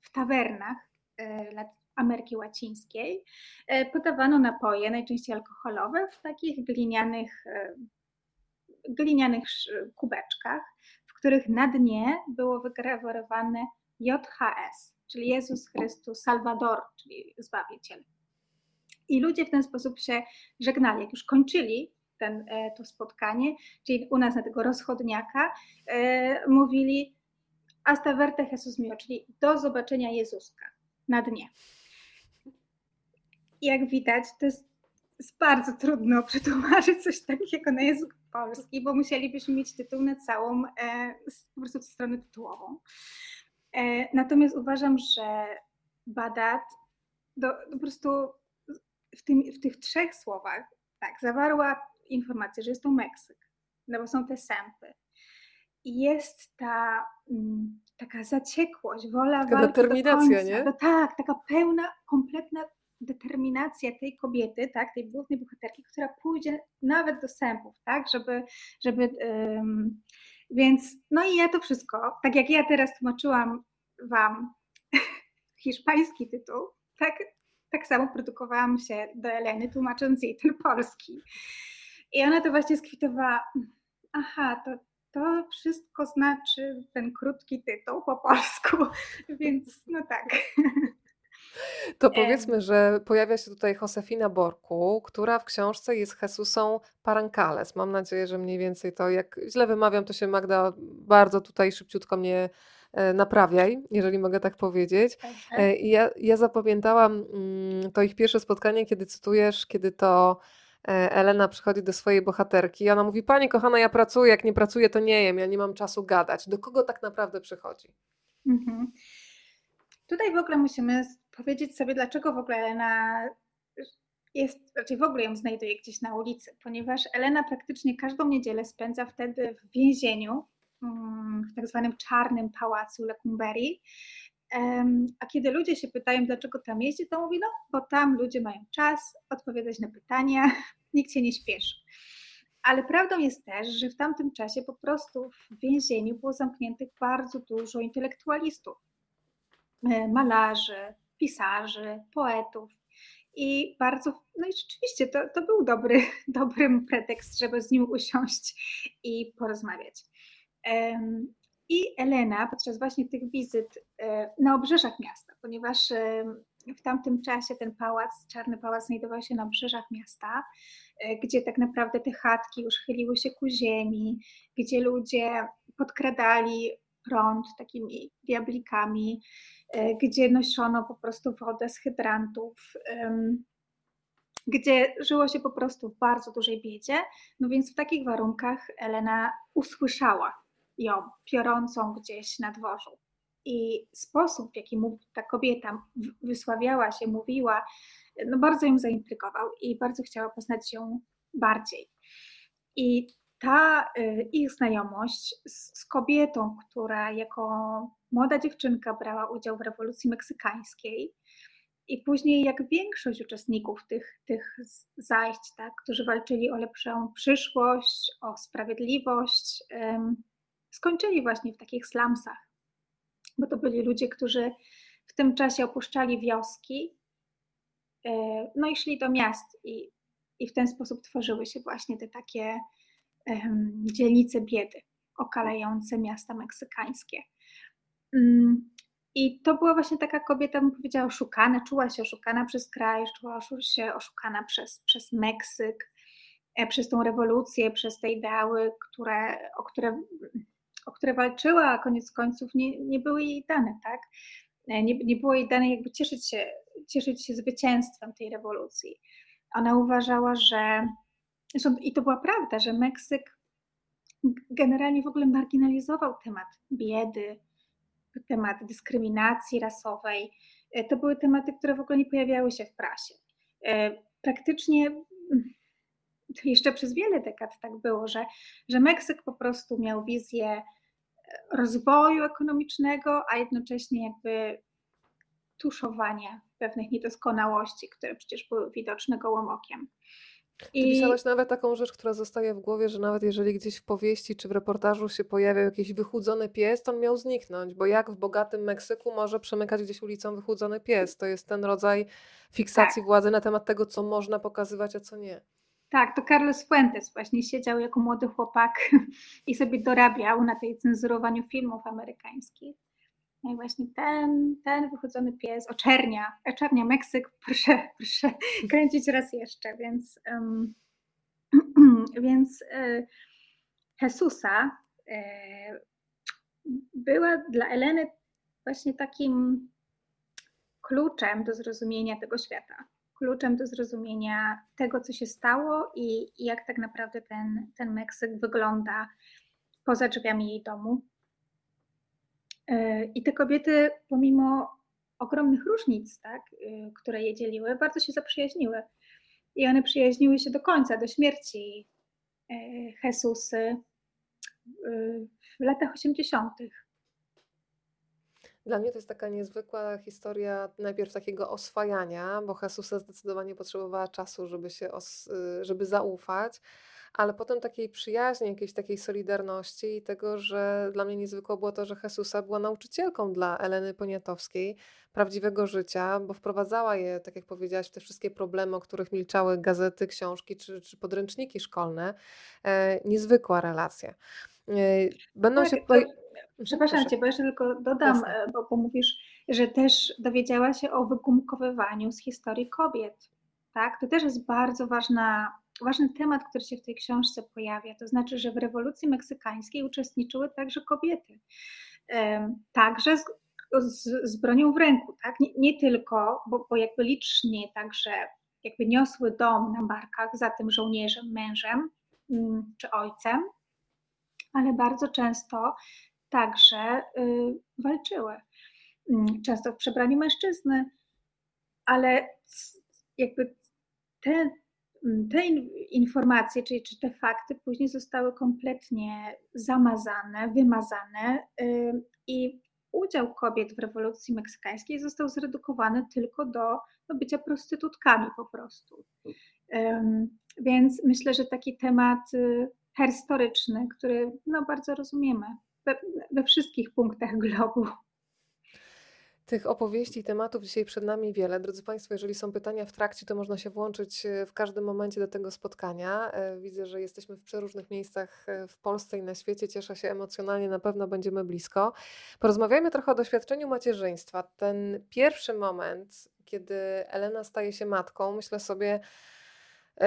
w tawernach e, Ameryki Łacińskiej e, podawano napoje, najczęściej alkoholowe, w takich glinianych, e, glinianych kubeczkach, w których na dnie było wygrawerowane JHS, czyli Jezus Chrystus Salvador, czyli Zbawiciel. I ludzie w ten sposób się żegnali. Jak już kończyli ten, e, to spotkanie, czyli u nas na tego rozchodniaka, e, mówili hasta verte Jesus mio, czyli do zobaczenia Jezuska na dnie. Jak widać, to jest, jest bardzo trudno przetłumaczyć coś takiego na język polski, bo musielibyśmy mieć tytuł na całą e, po prostu stronę tytułową. Natomiast uważam, że Badat do, do po prostu w, tym, w tych trzech słowach tak, zawarła informację, że jest to Meksyk, no bo są te sępy. I jest ta mm, taka zaciekłość, wola Taka walki determinacja, nie? No tak, taka pełna, kompletna determinacja tej kobiety, tak, tej głównej bohaterki, która pójdzie nawet do sępów, tak, żeby, żeby więc, no i ja to wszystko, tak jak ja teraz tłumaczyłam Wam hiszpański tytuł, tak, tak samo produkowałam się do Eleny, tłumacząc jej ten polski. I ona to właśnie skwitowała, aha, to, to wszystko znaczy ten krótki tytuł po polsku, więc no tak. To powiedzmy, że pojawia się tutaj Josefina Borku, która w książce jest Jesusą Parancales. Mam nadzieję, że mniej więcej to, jak źle wymawiam, to się Magda bardzo tutaj szybciutko mnie e, naprawiaj, jeżeli mogę tak powiedzieć. E, i Ja, ja zapamiętałam mm, to ich pierwsze spotkanie, kiedy cytujesz, kiedy to e, Elena przychodzi do swojej bohaterki i ona mówi, pani kochana, ja pracuję, jak nie pracuję, to nie jem, ja nie mam czasu gadać. Do kogo tak naprawdę przychodzi? Mhm. Tutaj w ogóle musimy powiedzieć sobie, dlaczego w ogóle Elena jest, raczej w ogóle ją znajduje gdzieś na ulicy, ponieważ Elena praktycznie każdą niedzielę spędza wtedy w więzieniu, mm, w tak zwanym czarnym pałacu Lecumberri. A kiedy ludzie się pytają, dlaczego tam jeździ, to mówi, no bo tam ludzie mają czas odpowiadać na pytania, nikt się nie śpieszy. Ale prawdą jest też, że w tamtym czasie po prostu w więzieniu było zamkniętych bardzo dużo intelektualistów, e, malarzy, pisarzy, poetów. I bardzo, no i rzeczywiście to, to był dobry, dobry pretekst, żeby z nim usiąść i porozmawiać. I Elena podczas właśnie tych wizyt e, na obrzeżach miasta, ponieważ em, w tamtym czasie ten pałac, Czarny Pałac znajdował się na obrzeżach miasta, e, gdzie tak naprawdę te chatki już chyliły się ku ziemi, gdzie ludzie podkradali prąd takimi diablikami, e, gdzie nosiono po prostu wodę z hydrantów, gdzie żyło się po prostu w bardzo dużej biedzie. No więc w takich warunkach Elena usłyszała ją piorącą gdzieś na dworzu. I sposób, w jaki ta kobieta wysławiała się, mówiła, no bardzo ją zaintrygował i bardzo chciała poznać ją bardziej. I ta y, ich znajomość z, z kobietą, która jako młoda dziewczynka brała udział w rewolucji meksykańskiej, i później, jak większość uczestników tych, tych zajść, tak, którzy walczyli o lepszą przyszłość, o sprawiedliwość, skończyli właśnie w takich slumsach, bo to byli ludzie, którzy w tym czasie opuszczali wioski, e, no i szli do miast i, i w ten sposób tworzyły się właśnie te takie em, dzielnice biedy, okalające miasta meksykańskie. Mm, I to była właśnie taka kobieta, bym powiedziała, oszukana, czuła się oszukana przez kraj, czuła się oszukana przez, przez Meksyk, e, przez tą rewolucję, przez te ideały, które, o, które, o które walczyła, a koniec końców nie, nie były jej dane, tak? E, Nie, nie było jej dane jakby cieszyć się, cieszyć się zwycięstwem tej rewolucji. Ona uważała, że, i to była prawda, że Meksyk generalnie w ogóle marginalizował temat biedy, temat dyskryminacji rasowej. E, To były tematy, które w ogóle nie pojawiały się w prasie. E, Praktycznie jeszcze przez wiele dekad tak było, że, że Meksyk po prostu miał wizję rozwoju ekonomicznego, a jednocześnie jakby tuszowania pewnych niedoskonałości, które przecież były widoczne gołym okiem. Ty I pisałaś nawet taką rzecz, która zostaje w głowie, że nawet jeżeli gdzieś w powieści czy w reportażu się pojawiał jakiś wychudzony pies, to on miał zniknąć, bo jak w bogatym Meksyku może przemykać gdzieś ulicą wychudzony pies? To jest ten rodzaj fiksacji tak, władzy na temat tego, co można pokazywać, a co nie. Tak, to Carlos Fuentes właśnie siedział jako młody chłopak i sobie dorabiał na tej cenzurowaniu filmów amerykańskich. No i właśnie ten, ten wychudzony pies, oczernia, oczernia Meksyk, proszę, proszę kręcić raz jeszcze, więc, um, więc y, Jesusa y, była dla Eleny właśnie takim kluczem do zrozumienia tego świata, kluczem do zrozumienia tego, co się stało i, jak tak naprawdę ten, ten Meksyk wygląda poza drzwiami jej domu. I te kobiety, pomimo ogromnych różnic, tak, y, które je dzieliły, bardzo się zaprzyjaźniły. I one przyjaźniły się do końca, do śmierci Jesusy w latach 80. Dla mnie to jest taka niezwykła historia najpierw takiego oswajania, bo Jesusa zdecydowanie potrzebowała czasu, żeby się os y, żeby zaufać, ale potem takiej przyjaźni, jakiejś takiej solidarności i tego, że dla mnie niezwykłe było to, że Jesusa była nauczycielką dla Eleny Poniatowskiej prawdziwego życia, bo wprowadzała je, tak jak powiedziałaś, w te wszystkie problemy, o których milczały gazety, książki czy czy podręczniki szkolne. E, niezwykła relacja. E, będą Tak, się tutaj przepraszam proszę. cię, bo jeszcze tylko dodam, Jasne. e, bo bo mówisz, że też dowiedziała się o wygumkowywaniu z historii kobiet, tak? To też jest bardzo ważna ważny temat, który się w tej książce pojawia. To znaczy, że w rewolucji meksykańskiej uczestniczyły także kobiety. Także z z z bronią w ręku, tak? Nie nie tylko, bo bo jakby licznie także jakby niosły dom na barkach za tym żołnierzem, mężem, mm, czy ojcem, ale bardzo często także, y, walczyły. Mm, często w przebraniu mężczyzny, ale jakby te mm, te in informacje, czyli czy te fakty później zostały kompletnie zamazane, wymazane, y, i udział kobiet w rewolucji meksykańskiej został zredukowany tylko do do bycia prostytutkami po prostu. Więc myślę, że taki temat, y, herstoryczny, który, no, bardzo rozumiemy we we wszystkich punktach globu. Tych opowieści i tematów dzisiaj przed nami wiele. Drodzy państwo, jeżeli są pytania w trakcie, to można się włączyć, e, w każdym momencie do tego spotkania. E, widzę, że jesteśmy w przeróżnych miejscach, e, w Polsce i na świecie. Cieszę się emocjonalnie, na pewno będziemy blisko. Porozmawiajmy trochę o doświadczeniu macierzyństwa. Ten pierwszy moment, kiedy Elena staje się matką, myślę sobie,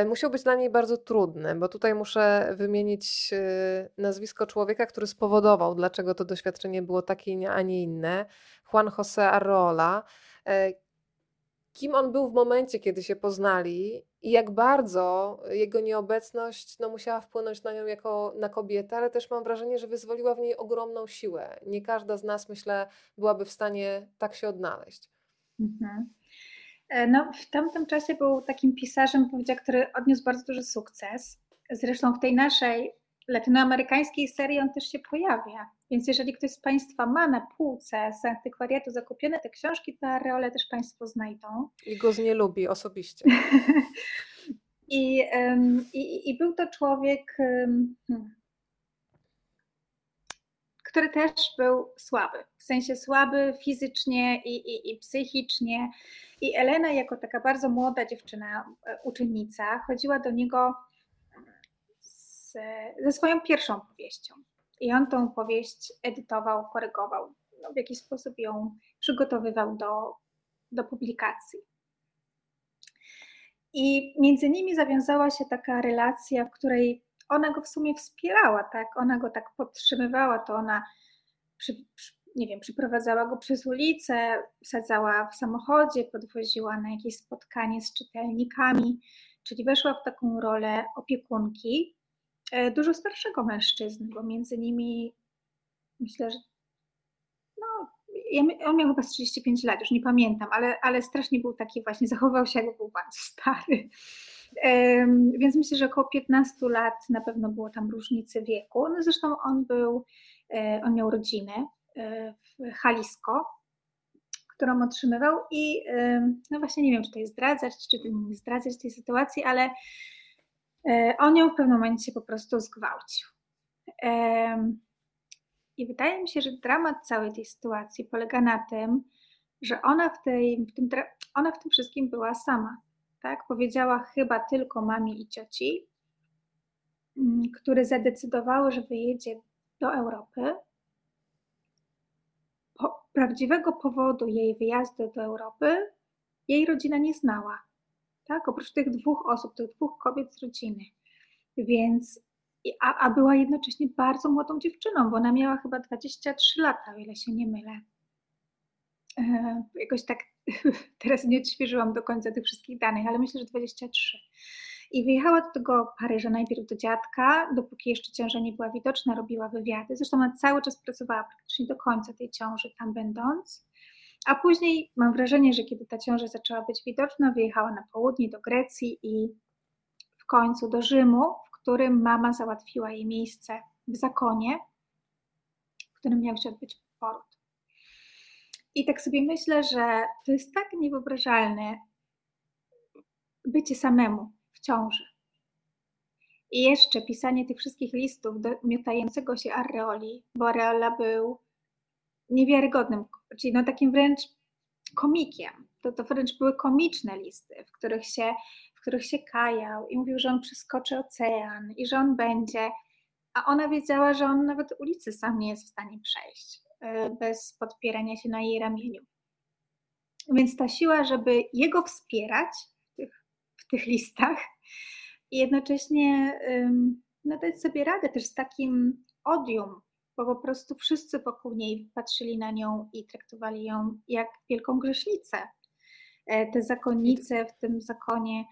musiał być dla niej bardzo trudny, bo tutaj muszę wymienić, e, nazwisko człowieka, który spowodował, dlaczego to doświadczenie było takie, a nie inne. Juan José Arreola. E, kim on był w momencie, kiedy się poznali i jak bardzo jego nieobecność, no, musiała wpłynąć na nią jako na kobietę, ale też mam wrażenie, że wyzwoliła w niej ogromną siłę. Nie każda z nas, myślę, byłaby w stanie tak się odnaleźć. Mhm. E, no, w tamtym czasie był takim pisarzem, który odniósł bardzo duży sukces. Zresztą w tej naszej latynoamerykańskiej serii on też się pojawia. Więc jeżeli ktoś z państwa ma na półce z antykwariatu zakupione te książki, to Arreolę też państwo znajdą. I go znielubi osobiście. I, i i był to człowiek, hmm który też był słaby. W sensie słaby fizycznie i i i psychicznie. I Elena jako taka bardzo młoda dziewczyna, e, uczennica, chodziła do niego z ze swoją pierwszą powieścią. I on tą powieść edytował, korygował, no, w jakiś sposób ją przygotowywał do do publikacji. I między nimi zawiązała się taka relacja, w której ona go w sumie wspierała, tak, ona go tak podtrzymywała, to ona przy przy nie wiem, przyprowadzała go przez ulicę, wsadzała w samochodzie, podwoziła na jakieś spotkanie z czytelnikami, czyli weszła w taką rolę opiekunki, e, dużo starszego mężczyzny, bo między nimi myślę, że no, on miał chyba z 35 lat, już nie pamiętam, ale ale strasznie był taki właśnie, zachowywał się jakby był bardzo stary. Więc myślę, że około 15 lat na pewno było tam różnicy wieku. No zresztą on był, e, on miał rodzinę, w Jalisco, którą otrzymywał i, ym, no właśnie nie wiem, czy tutaj zdradzać, czy nie zdradzać tej sytuacji, ale, e, on ją w pewnym momencie po prostu zgwałcił. I wydaje mi się, że dramat całej tej sytuacji polega na tym, że ona w tej w tym ona w tym wszystkim była sama, tak. Powiedziała chyba tylko mamie i cioci, mm, które zadecydowały, że wyjedzie do Europy. Po prawdziwego powodu jej wyjazdu do Europy jej rodzina nie znała, tak, oprócz tych 2 osób, tych 2 kobiet z rodziny. Więc a a była jednocześnie bardzo młodą dziewczyną, bo ona miała chyba 23 lata, o ile się nie mylę. E, jakoś tak teraz nie odświeżyłam do końca tych wszystkich danych, ale myślę, że 23. I wyjechała do tego Paryża najpierw do dziadka, dopóki jeszcze ciąża nie była widoczna, robiła wywiady. Zresztą ona cały czas pracowała praktycznie do końca tej ciąży tam będąc. A później mam wrażenie, że kiedy ta ciąża zaczęła być widoczna, wyjechała na południe do Grecji i w końcu do Rzymu, w którym mama załatwiła jej miejsce w zakonie, w którym miał się odbyć poród. I tak sobie myślę, że to jest tak niewyobrażalne bycie samemu ciąży. I jeszcze pisanie tych wszystkich listów do miotającego się Areoli, bo Areola był niewiarygodnym, czyli no takim wręcz komikiem. To, to wręcz były komiczne listy, w których, się, w których się kajał i mówił, że on przeskoczy ocean i że on będzie, a ona wiedziała, że on nawet ulicy sam nie jest w stanie przejść y, bez podpierania się na jej ramieniu. Więc ta siła, żeby jego wspierać tych, listach i jednocześnie no, dać sobie radę też z takim odium bo po prostu wszyscy wokół niej patrzyli na nią i traktowali ją jak wielką grzesznicę. E, te zakonnice w tym zakonie.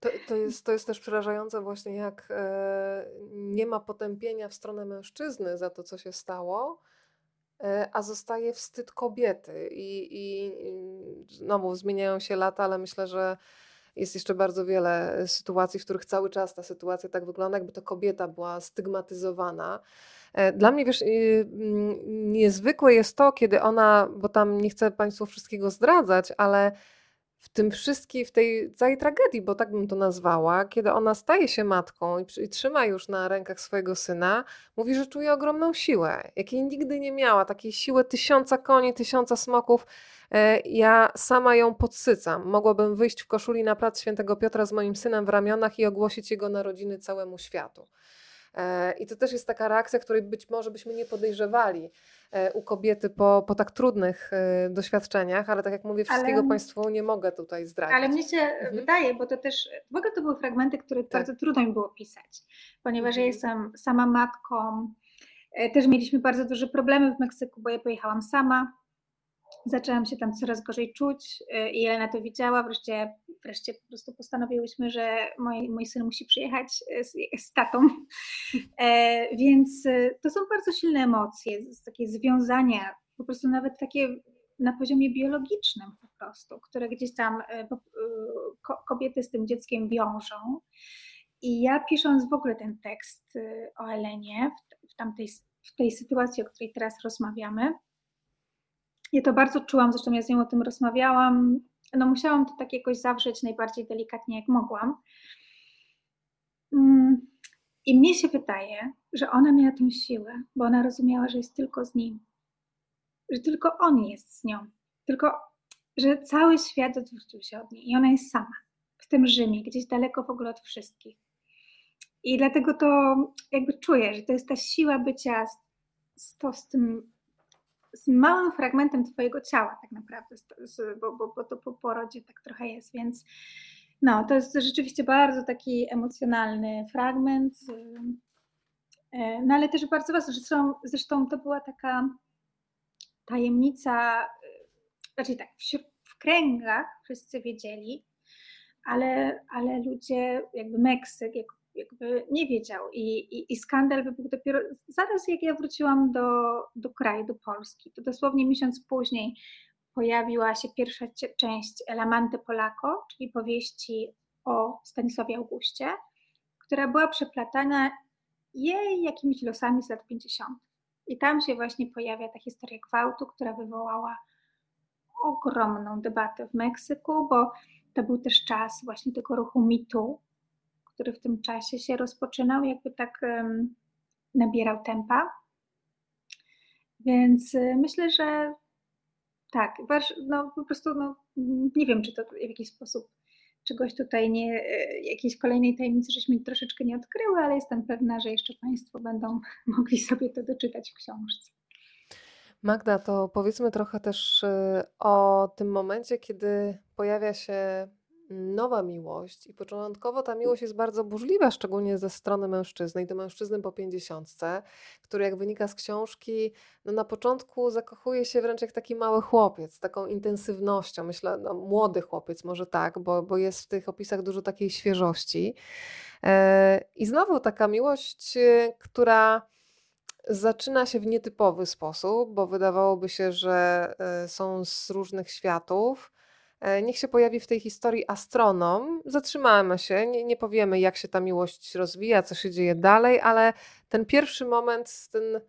To, to, jest, to jest też przerażające właśnie, jak e, nie ma potępienia w stronę mężczyzny za to, co się stało, a zostaje wstyd kobiety. I, i, i znowu zmieniają się lata, ale myślę, że jest jeszcze bardzo wiele e, sytuacji, w których cały czas ta sytuacja tak wygląda, jakby to kobieta była stygmatyzowana. E, dla mnie, wiesz, mm, niezwykłe jest to, kiedy ona, bo tam nie chcę Państwu wszystkiego zdradzać, ale w tym wszystkim, w tej całej tragedii, bo tak bym to nazwała, kiedy ona staje się matką i, i, trzyma już na rękach swojego syna, mówi, że czuje ogromną siłę, jakiej nigdy nie miała, takiej siły tysiąca koni, tysiąca smoków. E, ja sama ją podsycam. Mogłabym wyjść w koszuli na plac Świętego Piotra z moim synem w ramionach i ogłosić jego narodziny całemu światu. E, I to też jest taka reakcja, której być może byśmy nie podejrzewali e, u kobiety po, po tak trudnych doświadczeniach, ale tak jak mówię, wszystkiego ale, Państwu nie mogę tutaj zdradzić. Ale mnie się mhm. wydaje, bo to też w ogóle to były fragmenty, które tak. bardzo trudno mi było pisać, ponieważ mhm. ja jestem sama matką. Też mieliśmy bardzo duże problemy w Meksyku, bo ja pojechałam sama zaczęłam się tam coraz gorzej czuć y, i Elena to widziała, wreszcie, wreszcie po prostu postanowiłyśmy, że mój, mój syn musi przyjechać z, z tatą, e, więc y, to są bardzo silne emocje, takie związania, po prostu nawet takie na poziomie biologicznym po prostu, które gdzieś tam y, kobiety z tym dzieckiem wiążą. I ja pisząc w ogóle ten tekst o Elenie w, tamtej, w tej sytuacji, o której teraz rozmawiamy, ja to bardzo czułam, zresztą ja z nią o tym rozmawiałam. No musiałam to tak jakoś zawrzeć najbardziej delikatnie, jak mogłam. Mm, I mnie się wydaje, że ona miała tę siłę, bo ona rozumiała, że jest tylko z nim, że tylko on jest z nią, tylko że cały świat odwrócił się od niej i ona jest sama w tym Rzymie, gdzieś daleko w ogóle od wszystkich. I dlatego to jakby czuję, że to jest ta siła bycia z, to, z tym z małym fragmentem Twojego ciała, tak naprawdę, bo, bo, bo to po porodzie tak trochę jest, więc no, to jest rzeczywiście bardzo taki emocjonalny fragment, e, no ale też bardzo ważny. Zresztą, zresztą to była taka tajemnica, e, raczej tak, w, w kręgach wszyscy wiedzieli, ale, ale ludzie, jakby Meksyk, jako jakby nie wiedział. I, i, i skandal wybuchł dopiero zaraz, jak ja wróciłam do, do kraju, do Polski. To dosłownie miesiąc później pojawiła się pierwsza część Elamante Polako, czyli powieści o Stanisławie Augustie, która była przeplatana jej jakimiś losami z lat 50. I tam się właśnie pojawia ta historia gwałtu, która wywołała ogromną debatę w Meksyku, bo to był też czas właśnie tego ruchu mitu, który w tym czasie się rozpoczynał, jakby tak nabierał tempa. Więc y, myślę, że tak, no po prostu no, nie wiem, czy to w jakiś sposób czegoś tutaj nie, y, jakiejś kolejnej tajemnicy żeśmy troszeczkę nie odkryły, ale jestem pewna, że jeszcze Państwo będą mogli sobie to doczytać w książce. Magda, to powiedzmy trochę też y, o tym momencie, kiedy pojawia się nowa miłość i początkowo ta miłość jest bardzo burzliwa, szczególnie ze strony mężczyzny i to mężczyzny po pięćdziesiątce, który jak wynika z książki, no na początku zakochuje się wręcz jak taki mały chłopiec, z taką intensywnością, myślę, no młody chłopiec może tak, bo, bo jest w tych opisach dużo takiej świeżości. E, I znowu taka miłość, e, która zaczyna się w nietypowy sposób, bo wydawałoby się, że e, są z różnych światów, niech się pojawi w tej historii astronom. Zatrzymamy się, nie, nie powiemy, jak się ta miłość rozwija, co się dzieje dalej, ale ten pierwszy moment, ten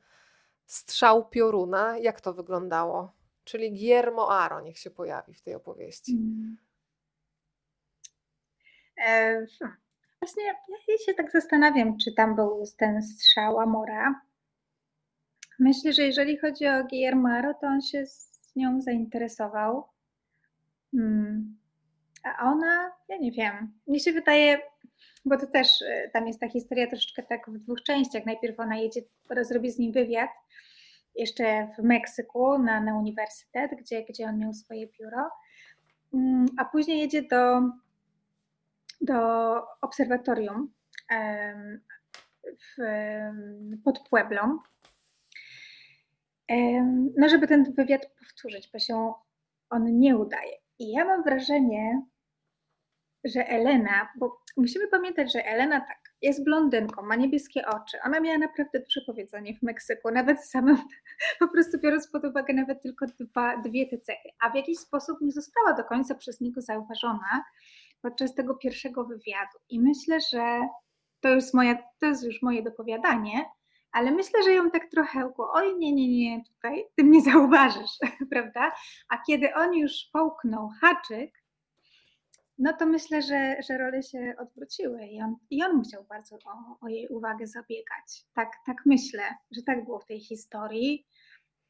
strzał pioruna, jak to wyglądało? Czyli Guillermo Aro niech się pojawi w tej opowieści. Mm. E, hmm. Właśnie ja się tak zastanawiam, czy tam był ten strzał Amora. Myślę, że jeżeli chodzi o Guillermo Aro, to on się z nią zainteresował. Hmm. A ona, ja nie wiem, mnie się wydaje, bo to też e, tam jest ta historia troszeczkę tak w dwóch częściach. Najpierw ona jedzie, zrobi z nim wywiad jeszcze w Meksyku na, na uniwersytet, gdzie, gdzie on miał swoje biuro, hmm, a później jedzie do, do obserwatorium w, pod Pueblą, no żeby ten wywiad powtórzyć, bo się on nie udaje. I ja mam wrażenie, że Elena, bo musimy pamiętać, że Elena tak, jest blondynką, ma niebieskie oczy. Ona miała naprawdę duże powiedzenie w Meksyku, nawet samym, po prostu biorąc pod uwagę nawet tylko dwa, dwie te cechy, a w jakiś sposób nie została do końca przez niego zauważona podczas tego pierwszego wywiadu. I myślę, że to jest, moja, to jest już moje dopowiadanie, ale myślę, że ją tak trochę ukło, oj nie, nie, nie, tutaj ty mnie zauważysz, prawda? A kiedy on już połknął haczyk, no to myślę, że, że role się odwróciły i on, i on musiał bardzo o, o jej uwagę zabiegać. Tak, tak myślę, że tak było w tej historii.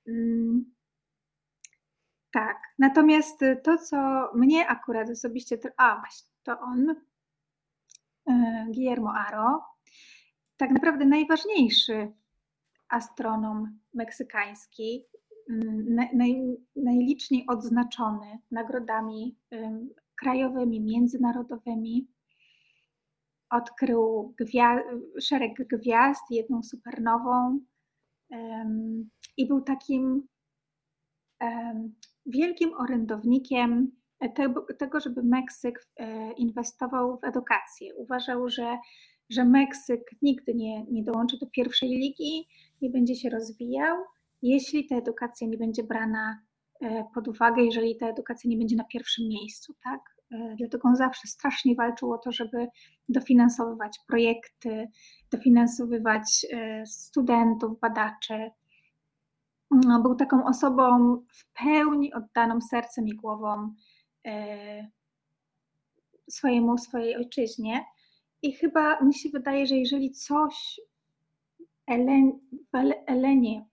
Mm, tak, natomiast to, co mnie akurat osobiście, a właśnie, to on, e, Guillermo Aro, tak naprawdę najważniejszy astronom meksykański, mm, naj, najliczniej odznaczony nagrodami krajowymi, międzynarodowymi. Odkrył szereg gwiazd, jedną supernową um, i był takim um, wielkim orędownikiem tego, tego, żeby Meksyk e, inwestował w edukację. Uważał, że, że Meksyk nigdy nie, nie dołączy do pierwszej ligi, nie będzie się rozwijał, jeśli ta edukacja nie będzie brana E, pod uwagę, jeżeli ta edukacja nie będzie na pierwszym miejscu, tak? E, dlatego on zawsze strasznie walczył o to, żeby dofinansowywać projekty, dofinansowywać e, studentów, badaczy. No, był taką osobą w pełni oddaną sercem i głową swojemu, swojej ojczyźnie. I chyba mi się wydaje, że jeżeli coś Elen, Elenie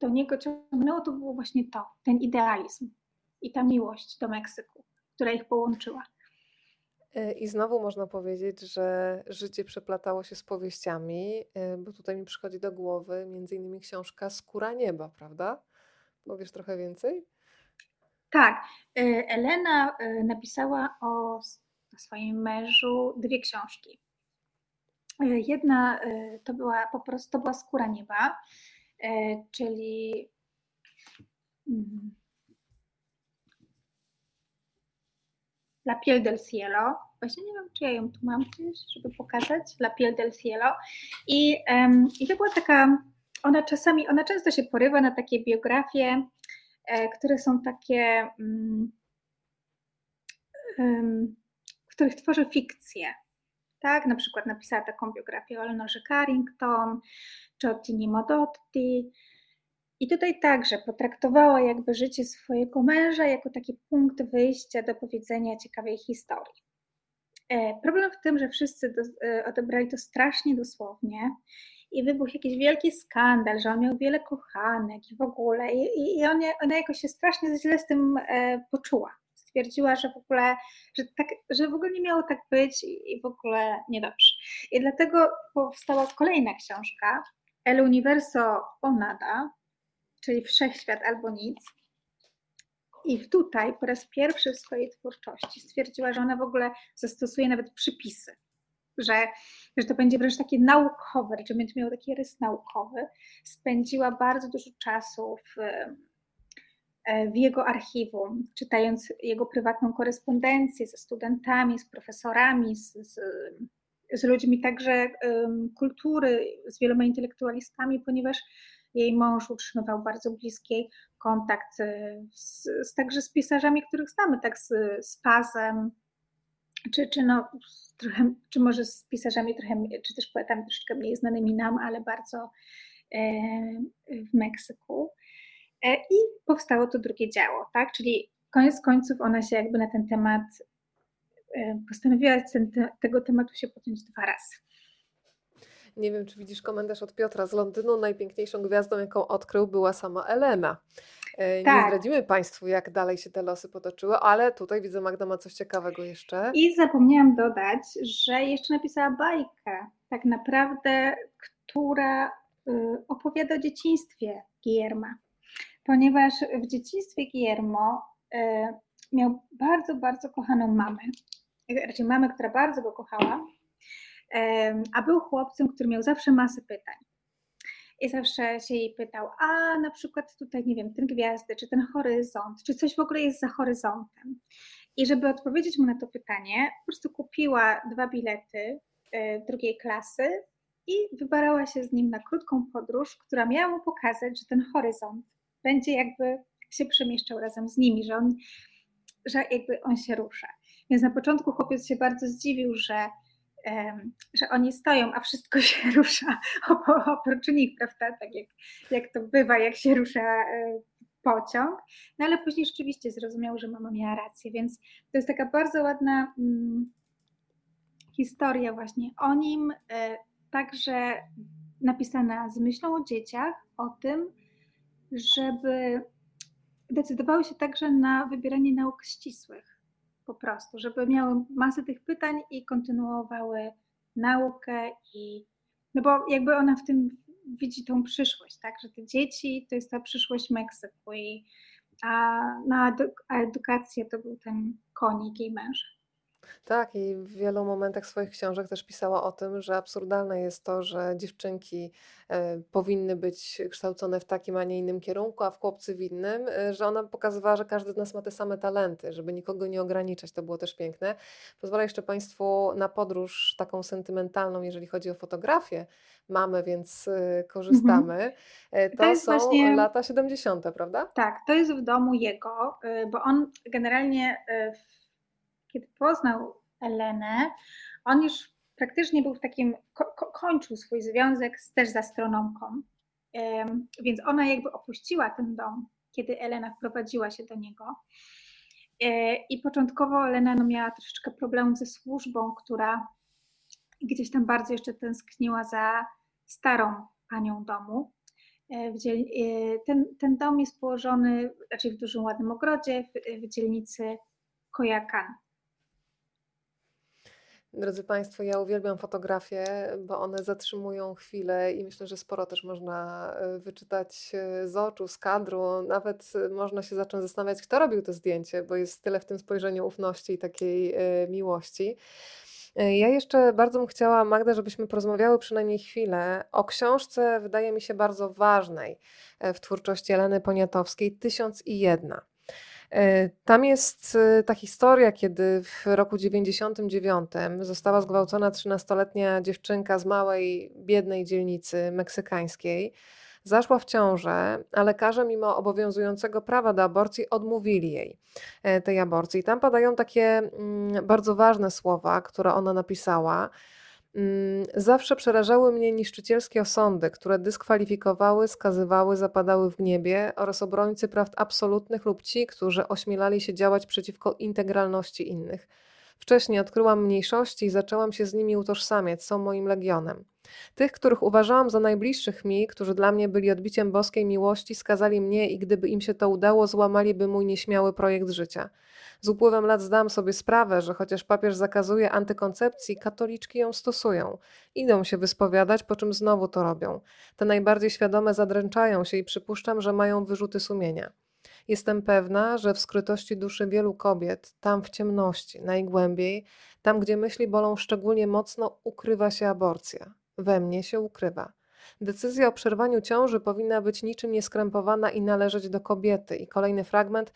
do niego ciągnęło, to było właśnie to, ten idealizm i ta miłość do Meksyku, która ich połączyła. E, I znowu można powiedzieć, że życie przeplatało się z powieściami, e, bo tutaj mi przychodzi do głowy między innymi książka Skóra Nieba, prawda? Powiesz trochę więcej? Tak. E, Elena napisała o swoim mężu dwie książki. Jedna to była po prostu to była Skóra Nieba E, czyli mm, La piel del cielo. Właśnie nie wiem, czy ja ją tu mam gdzieś, żeby pokazać. La piel del cielo. I, I to była taka, ona czasami, ona często się porywa na takie biografie, e, które są takie, um, um, których tworzy fikcję. Tak, na przykład napisała taką biografię o Eleanorze Carrington, czy o Tini Modotti. I tutaj także potraktowała jakby życie swojego męża jako taki punkt wyjścia do powiedzenia ciekawej historii. E, problem w tym, że wszyscy do, e, odebrali to strasznie dosłownie i wybuchł jakiś wielki skandal, że on miał wiele kochanek i w ogóle. I, i on, ona jakoś się strasznie źle z tym e, poczuła stwierdziła, że w ogóle, że, tak, że w ogóle nie miało tak być i w ogóle niedobrze. I dlatego powstała kolejna książka, El Universo o Nada, czyli Wszechświat albo nic. I tutaj po raz pierwszy w swojej twórczości stwierdziła, że ona w ogóle zastosuje nawet przypisy, że, że to będzie wręcz takie naukowe, że będzie miał taki rys naukowy. Spędziła bardzo dużo czasu w w jego archiwum, czytając jego prywatną korespondencję ze studentami, z profesorami, z, z, z ludźmi także um, kultury, z wieloma intelektualistami, ponieważ Jej mąż utrzymywał bardzo bliski kontakt y, z, z, także z pisarzami, których znamy, tak z, z Pazem, czy, czy, no, trochę, czy może z pisarzami trochę, czy też poetami troszeczkę mniej znanymi nam, ale bardzo e, w Meksyku. E, I powstało to drugie działo, tak? Czyli koniec końców ona się jakby na ten temat e, postanowiła ten, tego tematu się podjąć dwa razy. Nie wiem, czy widzisz komentarz od Piotra z Londynu. Najpiękniejszą gwiazdą, jaką odkrył, była sama Elena. E, tak. Nie zdradzimy Państwu, jak dalej się te losy potoczyły, ale tutaj widzę, Magda ma coś ciekawego jeszcze. I zapomniałam dodać, że jeszcze napisała bajkę, tak naprawdę, która y, opowiada o dzieciństwie Guillerma. Ponieważ w dzieciństwie Guillermo y, miał bardzo, bardzo kochaną mamę, raczej mamę, która bardzo go kochała, a był chłopcem, który miał zawsze masę pytań. I zawsze się jej pytał, a na przykład tutaj, nie wiem, ten gwiazdy, czy ten horyzont, czy coś w ogóle jest za horyzontem. I żeby odpowiedzieć mu na to pytanie, po prostu kupiła dwa bilety e, drugiej klasy i wybrała się z nim na krótką podróż, która miała mu pokazać, że ten horyzont będzie jakby się przemieszczał razem z nimi, że on, że jakby on się rusza. Więc na początku chłopiec się bardzo zdziwił, że że oni stoją, a wszystko się rusza oprócz nich, prawda? Tak jak, jak to bywa, jak się rusza e, pociąg. No ale później rzeczywiście zrozumiał, że mama miała rację, więc to jest taka bardzo ładna mm, historia właśnie o nim, e, także napisana z myślą o dzieciach, o tym, żeby decydowały się także na wybieranie nauk ścisłych po prostu, żeby miały masę tych pytań i kontynuowały naukę i no bo jakby ona w tym widzi tą przyszłość, tak, że te dzieci to jest ta przyszłość Meksyku i a na edukację to był ten konik jej męża. Tak, i w wielu momentach swoich książek też pisała o tym, że absurdalne jest to, że dziewczynki e, powinny być kształcone w takim, a nie innym kierunku, a w chłopcy w innym, e, że ona pokazywała, że każdy z nas ma te same talenty, żeby nikogo nie ograniczać. To było też piękne. Pozwolę jeszcze Państwu na podróż taką sentymentalną, jeżeli chodzi o fotografię. Mamy, więc e, Mhm. korzystamy. To To są właśnie, lata 70., prawda? tak, to jest w domu jego, bo on generalnie kiedy poznał Elenę, on już praktycznie był w takim, ko- kończył swój związek z, też z astronomką. Więc ona jakby opuściła ten dom, kiedy Elena wprowadziła się do niego. E, I początkowo Elena no, miała troszeczkę problemów ze służbą, która gdzieś tam bardzo jeszcze tęskniła za starą panią domu. E, e, ten, ten dom jest położony raczej w dużym, ładnym ogrodzie w, w dzielnicy Kojakan. Drodzy Państwo, ja uwielbiam fotografie, bo one zatrzymują chwilę i myślę, że sporo też można e, wyczytać e, z oczu, z kadru. Nawet e, można się zacząć zastanawiać, kto robił to zdjęcie, bo jest tyle w tym spojrzeniu ufności i takiej miłości. Ja jeszcze bardzo bym chciała, Magda, żebyśmy porozmawiały przynajmniej chwilę o książce, wydaje mi się, bardzo ważnej w twórczości Eleny Poniatowskiej, Tysiąc i jedna. E, tam jest e, ta historia, kiedy w roku 99 została zgwałcona 13-letnia dziewczynka z małej, biednej dzielnicy meksykańskiej. Zaszła w ciążę, a lekarze, mimo obowiązującego prawa do aborcji, odmówili jej e, tej aborcji. Tam padają takie mm, bardzo ważne słowa, które ona napisała. Mm, zawsze przerażały mnie niszczycielskie osądy, które dyskwalifikowały, skazywały, zapadały w niebie oraz obrońcy praw absolutnych lub ci, którzy ośmielali się działać przeciwko integralności innych. Wcześniej odkryłam mniejszości i zaczęłam się z nimi utożsamiać, są moim legionem. Tych, których uważałam za najbliższych mi, którzy dla mnie byli odbiciem boskiej miłości, skazali mnie i gdyby im się to udało, złamaliby mój nieśmiały projekt życia. Z upływem lat zdałam sobie sprawę, że chociaż papież zakazuje antykoncepcji, katoliczki ją stosują. Idą się wyspowiadać, po czym znowu to robią. Te najbardziej świadome zadręczają się i przypuszczam, że mają wyrzuty sumienia. Jestem pewna, że w skrytości duszy wielu kobiet, tam w ciemności, najgłębiej, tam gdzie myśli bolą szczególnie mocno, ukrywa się aborcja. We mnie się ukrywa. Decyzja o przerwaniu ciąży powinna być niczym nieskrępowana i należeć do kobiety. I kolejny fragment.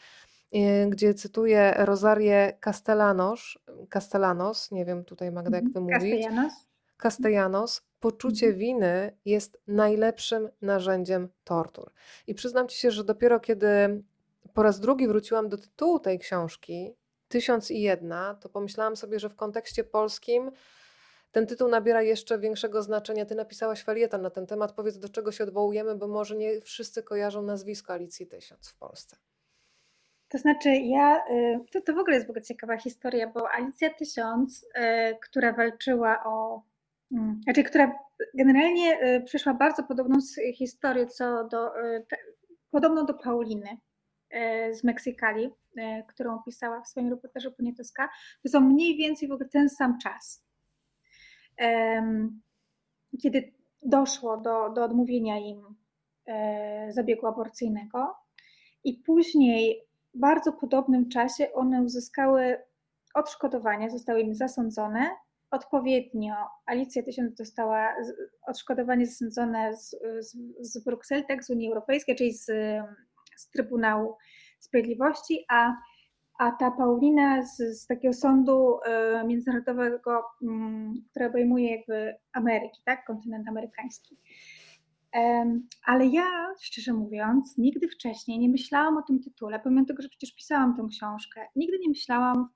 Y, gdzie cytuję Rosarię Castellanos, Castellanos, nie wiem tutaj Magda jak mhm. wymówić. Castellanos. Castellanos. poczucie Mhm. winy jest najlepszym narzędziem tortur. I przyznam ci się, że dopiero kiedy po raz drugi wróciłam do tytułu tej książki, Tysiąc i jedna, to pomyślałam sobie, że w kontekście polskim ten tytuł nabiera jeszcze większego znaczenia. Ty napisałaś felieton na ten temat. Powiedz, do czego się odwołujemy, bo może nie wszyscy kojarzą nazwisko Alicji Tysiąc w Polsce. To znaczy, ja, y, to, to w ogóle jest w ogóle ciekawa historia, bo Alicja Tysiąc, y, która walczyła o, mm, znaczy, która generalnie y, przeszła bardzo podobną historię, co do, podobną do Pauliny z Meksykali, którą opisała w swoim reportażu Poniatowska, to są mniej więcej w ogóle ten sam czas. Kiedy doszło do, do odmówienia im e, zabiegu aborcyjnego, i później w bardzo podobnym czasie one uzyskały odszkodowanie, zostały im zasądzone. Odpowiednio Alicja Tysiąc dostała odszkodowanie zasądzone z, z, z Brukseli, tak, z Unii Europejskiej, czyli z, z Trybunału Sprawiedliwości, a, a ta Paulina z, z takiego sądu e, międzynarodowego, mm, który obejmuje jakby Ameryki, tak, kontynent amerykański. Ale ja, szczerze mówiąc, nigdy wcześniej nie myślałam o tym tytule, pomimo tego, że przecież pisałam tę książkę. Nigdy nie myślałam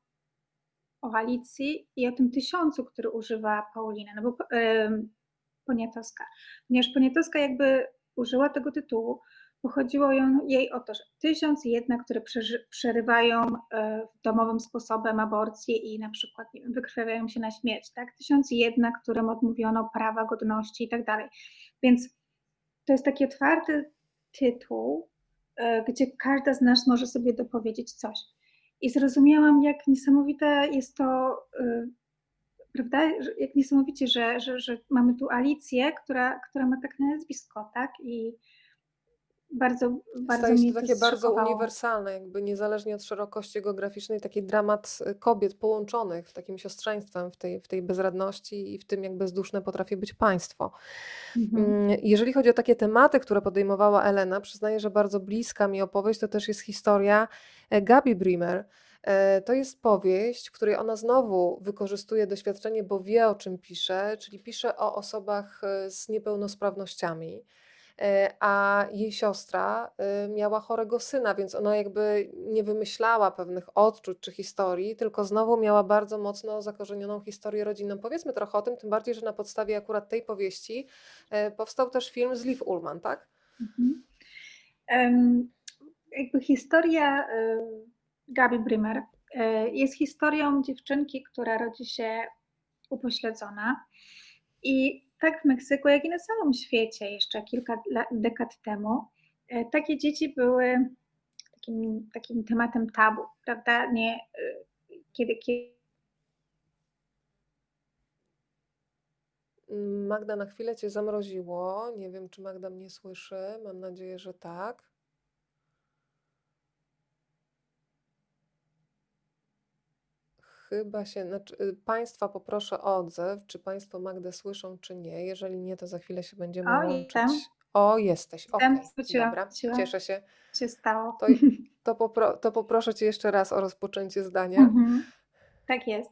o Alicji i o tym tysiącu, który używa Paulina, no bo em, Poniatowska. Ponieważ Poniatowska jakby użyła tego tytułu, bo chodziło ją, jej o to, że tysiąc i jedna, które przerywają e, domowym sposobem aborcję i na przykład wiem, wykrwawiają się na śmierć, tak? Tysiąc i jedna, którym odmówiono prawa, godności i tak dalej. Więc to jest taki otwarty tytuł, e, gdzie każda z nas może sobie dopowiedzieć coś. I zrozumiałam, jak niesamowite jest to, e, prawda, jak niesamowicie, że, że, że mamy tu Alicję, która, która ma tak nazwisko, tak? I bardzo, bardzo Staje się takie bardzo uniwersalne, jakby niezależnie od szerokości geograficznej, taki dramat y, kobiet połączonych takim siostrzeństwem w tej, w tej bezradności i w tym, jak bezduszne potrafi być państwo. Mhm. Mm, Jeżeli chodzi o takie tematy, które podejmowała Elena, przyznaję, że bardzo bliska mi opowieść, to też jest historia e, Gabi Brimer. E, To jest powieść, w której ona znowu wykorzystuje doświadczenie, bo wie o czym pisze, czyli pisze o osobach e, z niepełnosprawnościami. E, A jej siostra e, miała chorego syna, więc ona jakby nie wymyślała pewnych odczuć czy historii, tylko znowu miała bardzo mocno zakorzenioną historię rodzinną. Powiedzmy trochę o tym, tym bardziej, że na podstawie akurat tej powieści e, powstał też film z Liv Ullman, tak? Mhm. Jakby historia y, Gabi Brymer y, jest historią dziewczynki, która rodzi się upośledzona i tak w Meksyku, jak i na całym świecie jeszcze kilka dekad temu, y, takie dzieci były takim, takim tematem tabu, prawda? Nie, y, kiedy, kiedy Magda, na chwilę cię zamroziło. Nie wiem, czy Magda mnie słyszy. Mam nadzieję, że tak. Chyba się, znaczy, y, Państwa poproszę o odzew, czy Państwo Magdę słyszą, czy nie. Jeżeli nie, to za chwilę się będziemy O, łączyć. jestem. O, jesteś, okej, wróciłam, dobra, wróciłam. cieszę się. się stało. To, to, popro, to poproszę Cię jeszcze raz o rozpoczęcie zdania. Mhm. Tak jest.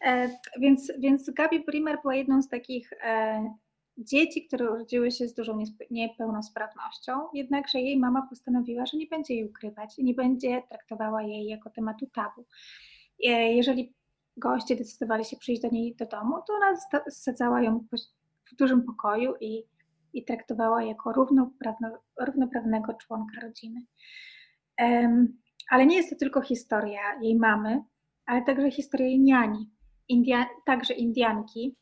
E, więc, więc Gabi Brimer była jedną z takich e, dzieci, które urodziły się z dużą niepełnosprawnością, jednakże jej mama postanowiła, że nie będzie jej ukrywać i nie będzie traktowała jej jako tematu tabu. E, jeżeli goście decydowali się przyjść do niej do domu, to ona sadzała ją w dużym pokoju i, i traktowała jako równoprawno, równoprawnego członka rodziny. Ale nie jest to tylko historia jej mamy, ale także historia jej niani, India, także Indianki,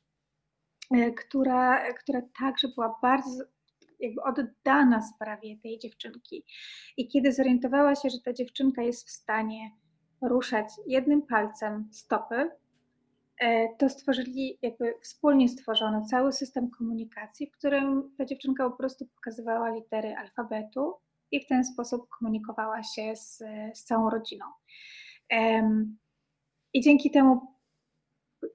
e, która, która także była bardzo jakby oddana sprawie tej dziewczynki. I kiedy zorientowała się, że ta dziewczynka jest w stanie ruszać jednym palcem stopy, e, to stworzyli, jakby wspólnie stworzono cały system komunikacji, w którym ta dziewczynka po prostu pokazywała litery alfabetu i w ten sposób komunikowała się z, z całą rodziną. I dzięki temu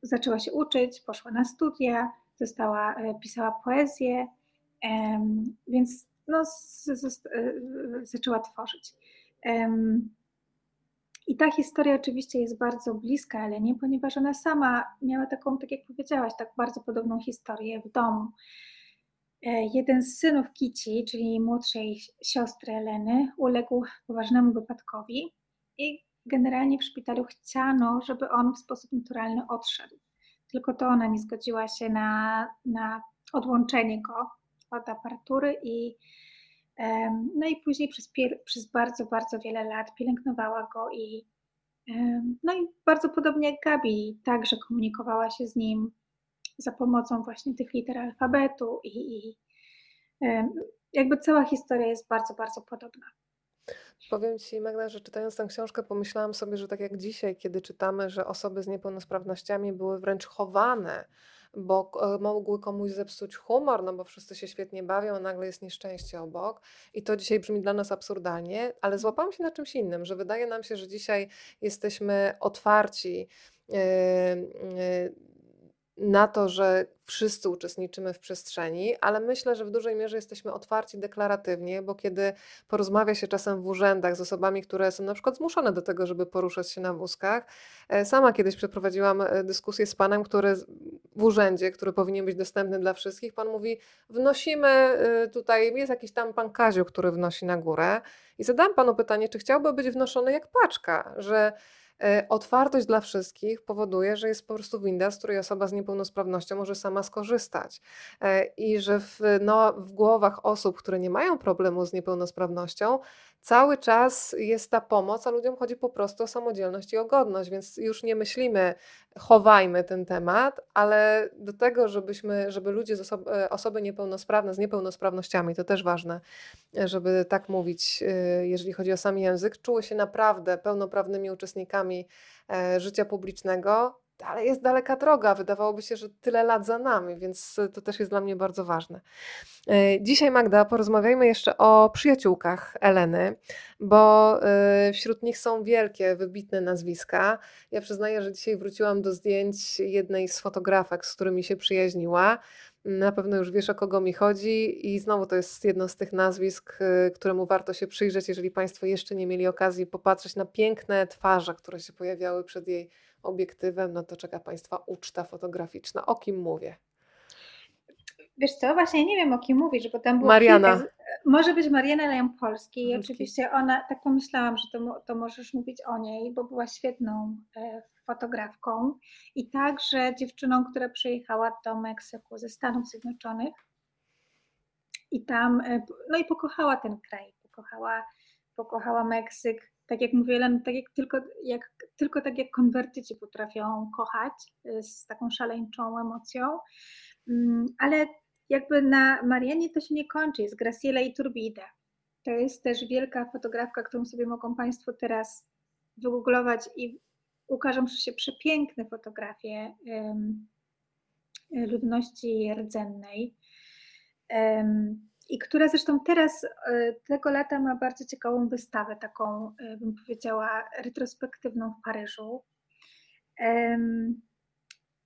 zaczęła się uczyć, poszła na studia, została, e, pisała poezję, więc no, z, z, zaczęła tworzyć. I ta historia oczywiście jest bardzo bliska Elenie, ponieważ ona sama miała taką, tak jak powiedziałaś, tak bardzo podobną historię w domu. E, jeden z synów Kici, czyli młodszej siostry Eleny, uległ poważnemu wypadkowi i generalnie w szpitalu chciano, żeby on w sposób naturalny odszedł. Tylko to ona nie zgodziła się na, na odłączenie go od aparatury i no i później przez, przez bardzo, bardzo wiele lat pielęgnowała go i no i bardzo podobnie jak Gabi, także komunikowała się z nim za pomocą właśnie tych liter alfabetu i, i jakby cała historia jest bardzo, bardzo podobna. Powiem Ci, Magda, że czytając tę książkę, pomyślałam sobie, że tak jak dzisiaj, kiedy czytamy, że osoby z niepełnosprawnościami były wręcz chowane, bo e, mogły komuś zepsuć humor, no bo wszyscy się świetnie bawią, a nagle jest nieszczęście obok. I to dzisiaj brzmi dla nas absurdalnie, ale złapałam się na czymś innym, że wydaje nam się, że dzisiaj jesteśmy otwarci. Na to, że wszyscy uczestniczymy w przestrzeni, ale myślę, że w dużej mierze jesteśmy otwarci deklaratywnie, bo kiedy porozmawia się czasem w urzędach z osobami, które są na przykład zmuszone do tego, żeby poruszać się na wózkach, e, sama kiedyś przeprowadziłam e, dyskusję z panem, który w urzędzie, który powinien być dostępny dla wszystkich, pan mówi, wnosimy e, tutaj, jest jakiś tam pan Kaziu, który wnosi na górę. I zadałam panu pytanie, czy chciałby być wnoszony jak paczka, że otwartość dla wszystkich powoduje, że jest po prostu winda, z której osoba z niepełnosprawnością może sama skorzystać. E, I że w, no, w głowach osób, które nie mają problemu z niepełnosprawnością, cały czas jest ta pomoc, a ludziom chodzi po prostu o samodzielność i o godność, więc już nie myślimy, chowajmy ten temat, ale do tego, żebyśmy, żeby ludzie, z osoby, e, osoby niepełnosprawne, z niepełnosprawnościami, to też ważne, żeby tak mówić, jeżeli chodzi o sam język, czuły się naprawdę pełnoprawnymi uczestnikami e, życia publicznego, ale jest daleka droga. Wydawałoby się, że tyle lat za nami, więc to też jest dla mnie bardzo ważne. E, dzisiaj, Magda, porozmawiajmy jeszcze o przyjaciółkach Eleny, bo e, wśród nich są wielkie, wybitne nazwiska. Ja przyznaję, że dzisiaj wróciłam do zdjęć jednej z fotografek, z którymi się przyjaźniła. Na pewno już wiesz, o kogo mi chodzi, i znowu to jest jedno z tych nazwisk, y, któremu warto się przyjrzeć, jeżeli Państwo jeszcze nie mieli okazji popatrzeć na piękne twarze, które się pojawiały przed jej obiektywem. No to czeka Państwa uczta fotograficzna. O kim mówię? Wiesz co, właśnie nie wiem o kim mówisz, bo tam było Mariana. Może być Mariana Lampolskiej i oczywiście ona, tak pomyślałam, że to, to możesz mówić o niej, bo była świetną e, fotografką i także dziewczyną, która przyjechała do Meksyku ze Stanów Zjednoczonych i tam, e, no i pokochała ten kraj, pokochała, pokochała Meksyk, tak jak mówię, Ellen, tak jak tylko, jak, tylko tak jak konwertyci potrafią kochać e, z taką szaleńczą emocją, mm, ale jakby na Marianie to się nie kończy, jest Graciela Iturbide. To jest też wielka fotografka, którą sobie mogą Państwo teraz wygooglować i ukażą się przepiękne fotografie ludności rdzennej. I która zresztą teraz e, tego lata ma bardzo ciekawą wystawę, taką e, bym powiedziała retrospektywną w Paryżu.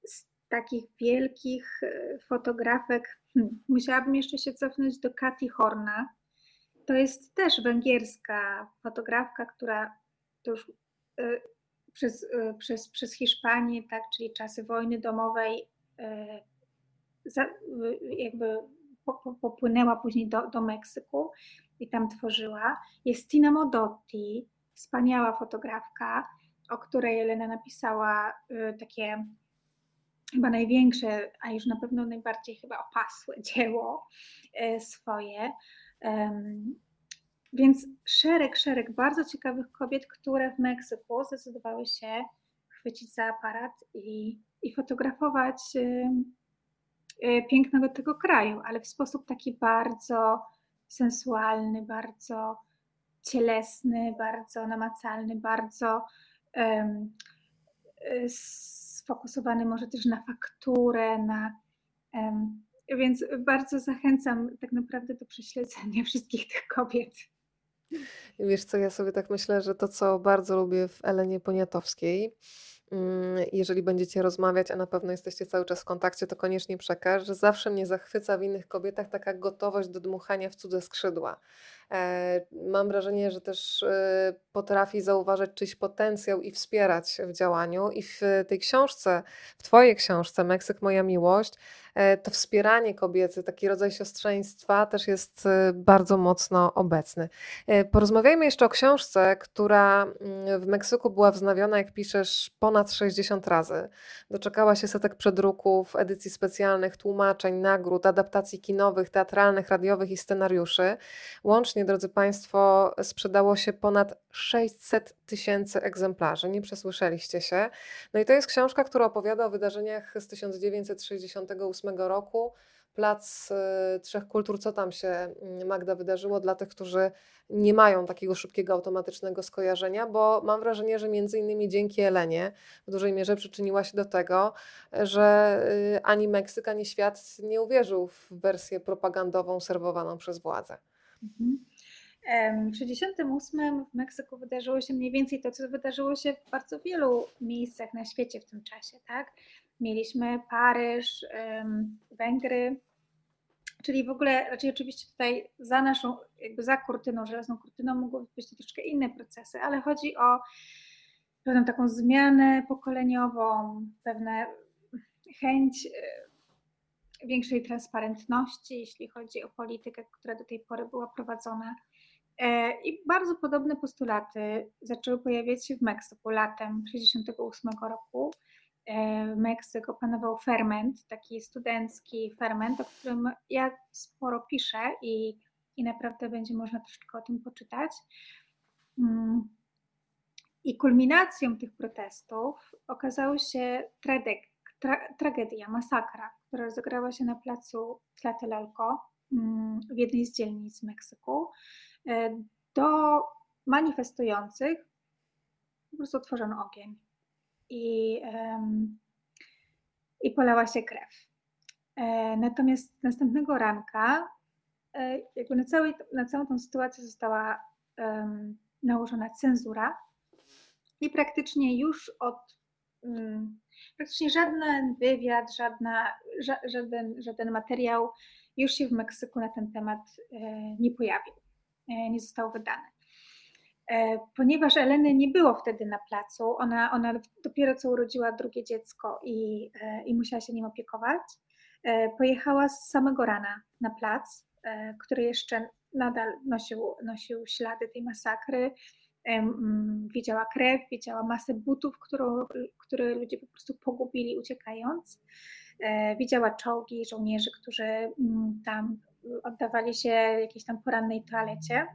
Z takich wielkich e, fotografek hmm, musiałabym jeszcze się cofnąć do Kati Horna. To jest też węgierska fotografka, która to już przez, przez, przez Hiszpanię, tak, czyli czasy wojny domowej, jakby popłynęła później do, do Meksyku i tam tworzyła. Jest Tina Modotti, wspaniała fotografka, o której Elena napisała y, takie chyba największe, a już na pewno najbardziej chyba opasłe dzieło swoje. Więc szereg, szereg bardzo ciekawych kobiet, które w Meksyku zdecydowały się chwycić za aparat i, i fotografować y, y, pięknego tego kraju, ale w sposób taki bardzo sensualny, bardzo cielesny, bardzo namacalny, bardzo um, sfokusowany może też na fakturę, na um, więc bardzo zachęcam tak naprawdę do prześledzenia wszystkich tych kobiet. Wiesz co, ja sobie tak myślę, że to, co bardzo lubię w Elenie Poniatowskiej, jeżeli będziecie rozmawiać, a na pewno jesteście cały czas w kontakcie, to koniecznie przekaż, że zawsze mnie zachwyca w innych kobietach taka gotowość do dmuchania w cudze skrzydła. E, mam wrażenie, że też e, potrafi zauważać czyjś potencjał i wspierać w działaniu. I w tej książce, w Twojej książce, Meksyk, moja miłość, to wspieranie kobiety, taki rodzaj siostrzeństwa też jest bardzo mocno obecny. Porozmawiajmy jeszcze o książce, która mm, w Meksyku była wznawiona, jak piszesz, ponad 60 razy. Doczekała się setek przedruków, edycji specjalnych, tłumaczeń, nagród, adaptacji kinowych, teatralnych, radiowych i scenariuszy. Łącznie drodzy Państwo, sprzedało się ponad 600 tysięcy egzemplarzy. Nie przesłyszeliście się. No i to jest książka, która opowiada o wydarzeniach z 1968 roku. Plac y, Trzech Kultur, co tam się mm, Magda wydarzyło dla tych, którzy nie mają takiego szybkiego, automatycznego skojarzenia, bo mam wrażenie, że między innymi dzięki Elenie w dużej mierze przyczyniła się do tego, że y, ani Meksyk, ani świat nie uwierzył w wersję propagandową serwowaną przez władze. Mhm. W 1968 w Meksyku wydarzyło się mniej więcej to, co wydarzyło się w bardzo wielu miejscach na świecie w tym czasie, tak? Mieliśmy Paryż, Węgry, czyli w ogóle raczej oczywiście tutaj za naszą, jakby za kurtyną, żelazną kurtyną mogły być troszkę inne procesy, ale chodzi o pewną taką zmianę pokoleniową, pewne chęć e, większej transparentności, jeśli chodzi o politykę, która do tej pory była prowadzona I bardzo podobne postulaty zaczęły pojawiać się w Meksyku latem 1968 roku. E, w Meksyku opanował ferment, taki studencki ferment, o którym ja sporo piszę i, i naprawdę będzie można troszeczkę o tym poczytać. Mm. I kulminacją tych protestów okazała się tra, tragedia, masakra, która rozegrała się na placu Tlatelolco mm, w jednej z dzielnic Meksyku. E, do manifestujących po prostu otworzono ogień i, i polała się krew. E, natomiast następnego ranka e, jakby na, całej, na całą tą sytuację została nałożona cenzura i praktycznie już od um, praktycznie żaden wywiad, żadna, ża, żaden, żaden materiał już się w Meksyku na ten temat nie pojawił. E, nie zostało wydane. E, ponieważ Eleny nie było wtedy na placu, ona, ona dopiero co urodziła drugie dziecko i, e, i musiała się nim opiekować, pojechała z samego rana na plac, który jeszcze nadal nosił, nosił ślady tej masakry. Widziała krew, widziała masę butów, którą, które ludzie po prostu pogubili uciekając. Widziała czołgi żołnierzy, którzy tam oddawali się jakiejś tam porannej toalecie.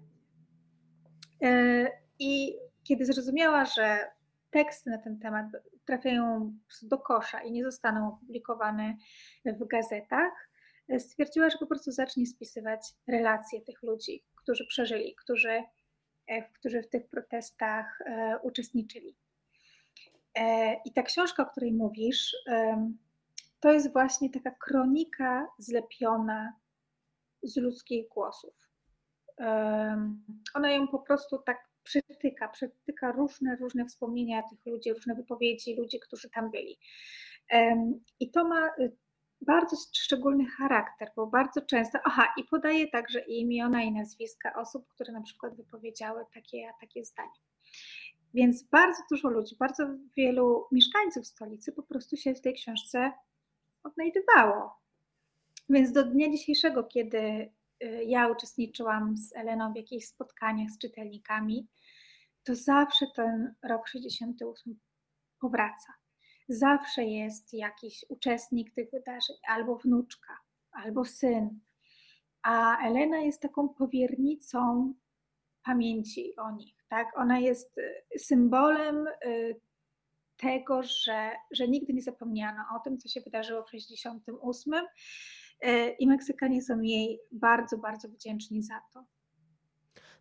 E, I kiedy zrozumiała, że teksty na ten temat trafiają do kosza i nie zostaną opublikowane w gazetach, e, stwierdziła, że po prostu zacznie spisywać relacje tych ludzi, którzy przeżyli, którzy, e, którzy w tych protestach uczestniczyli. I ta książka, o której mówisz, to jest właśnie taka kronika zlepiona z ludzkich głosów. Ona ją po prostu tak przytyka, przytyka różne, różne wspomnienia tych ludzi, różne wypowiedzi ludzi, którzy tam byli. I to ma y, bardzo szczególny charakter, bo bardzo często, aha, i podaje także imiona i nazwiska osób, które na przykład wypowiedziały takie, takie zdanie. Więc bardzo dużo ludzi, bardzo wielu mieszkańców stolicy po prostu się w tej książce odnajdywało. Więc do dnia dzisiejszego, kiedy y, ja uczestniczyłam z Eleną w jakichś spotkaniach z czytelnikami, to zawsze ten rok 68 powraca. Zawsze jest jakiś uczestnik tych wydarzeń, albo wnuczka, albo syn. A Elena jest taką powiernicą pamięci o nich. Tak? Ona jest y, symbolem y, tego, że, że nigdy nie zapomniano o tym, co się wydarzyło w 68 E, i Meksykanie są jej bardzo, bardzo wdzięczni za to.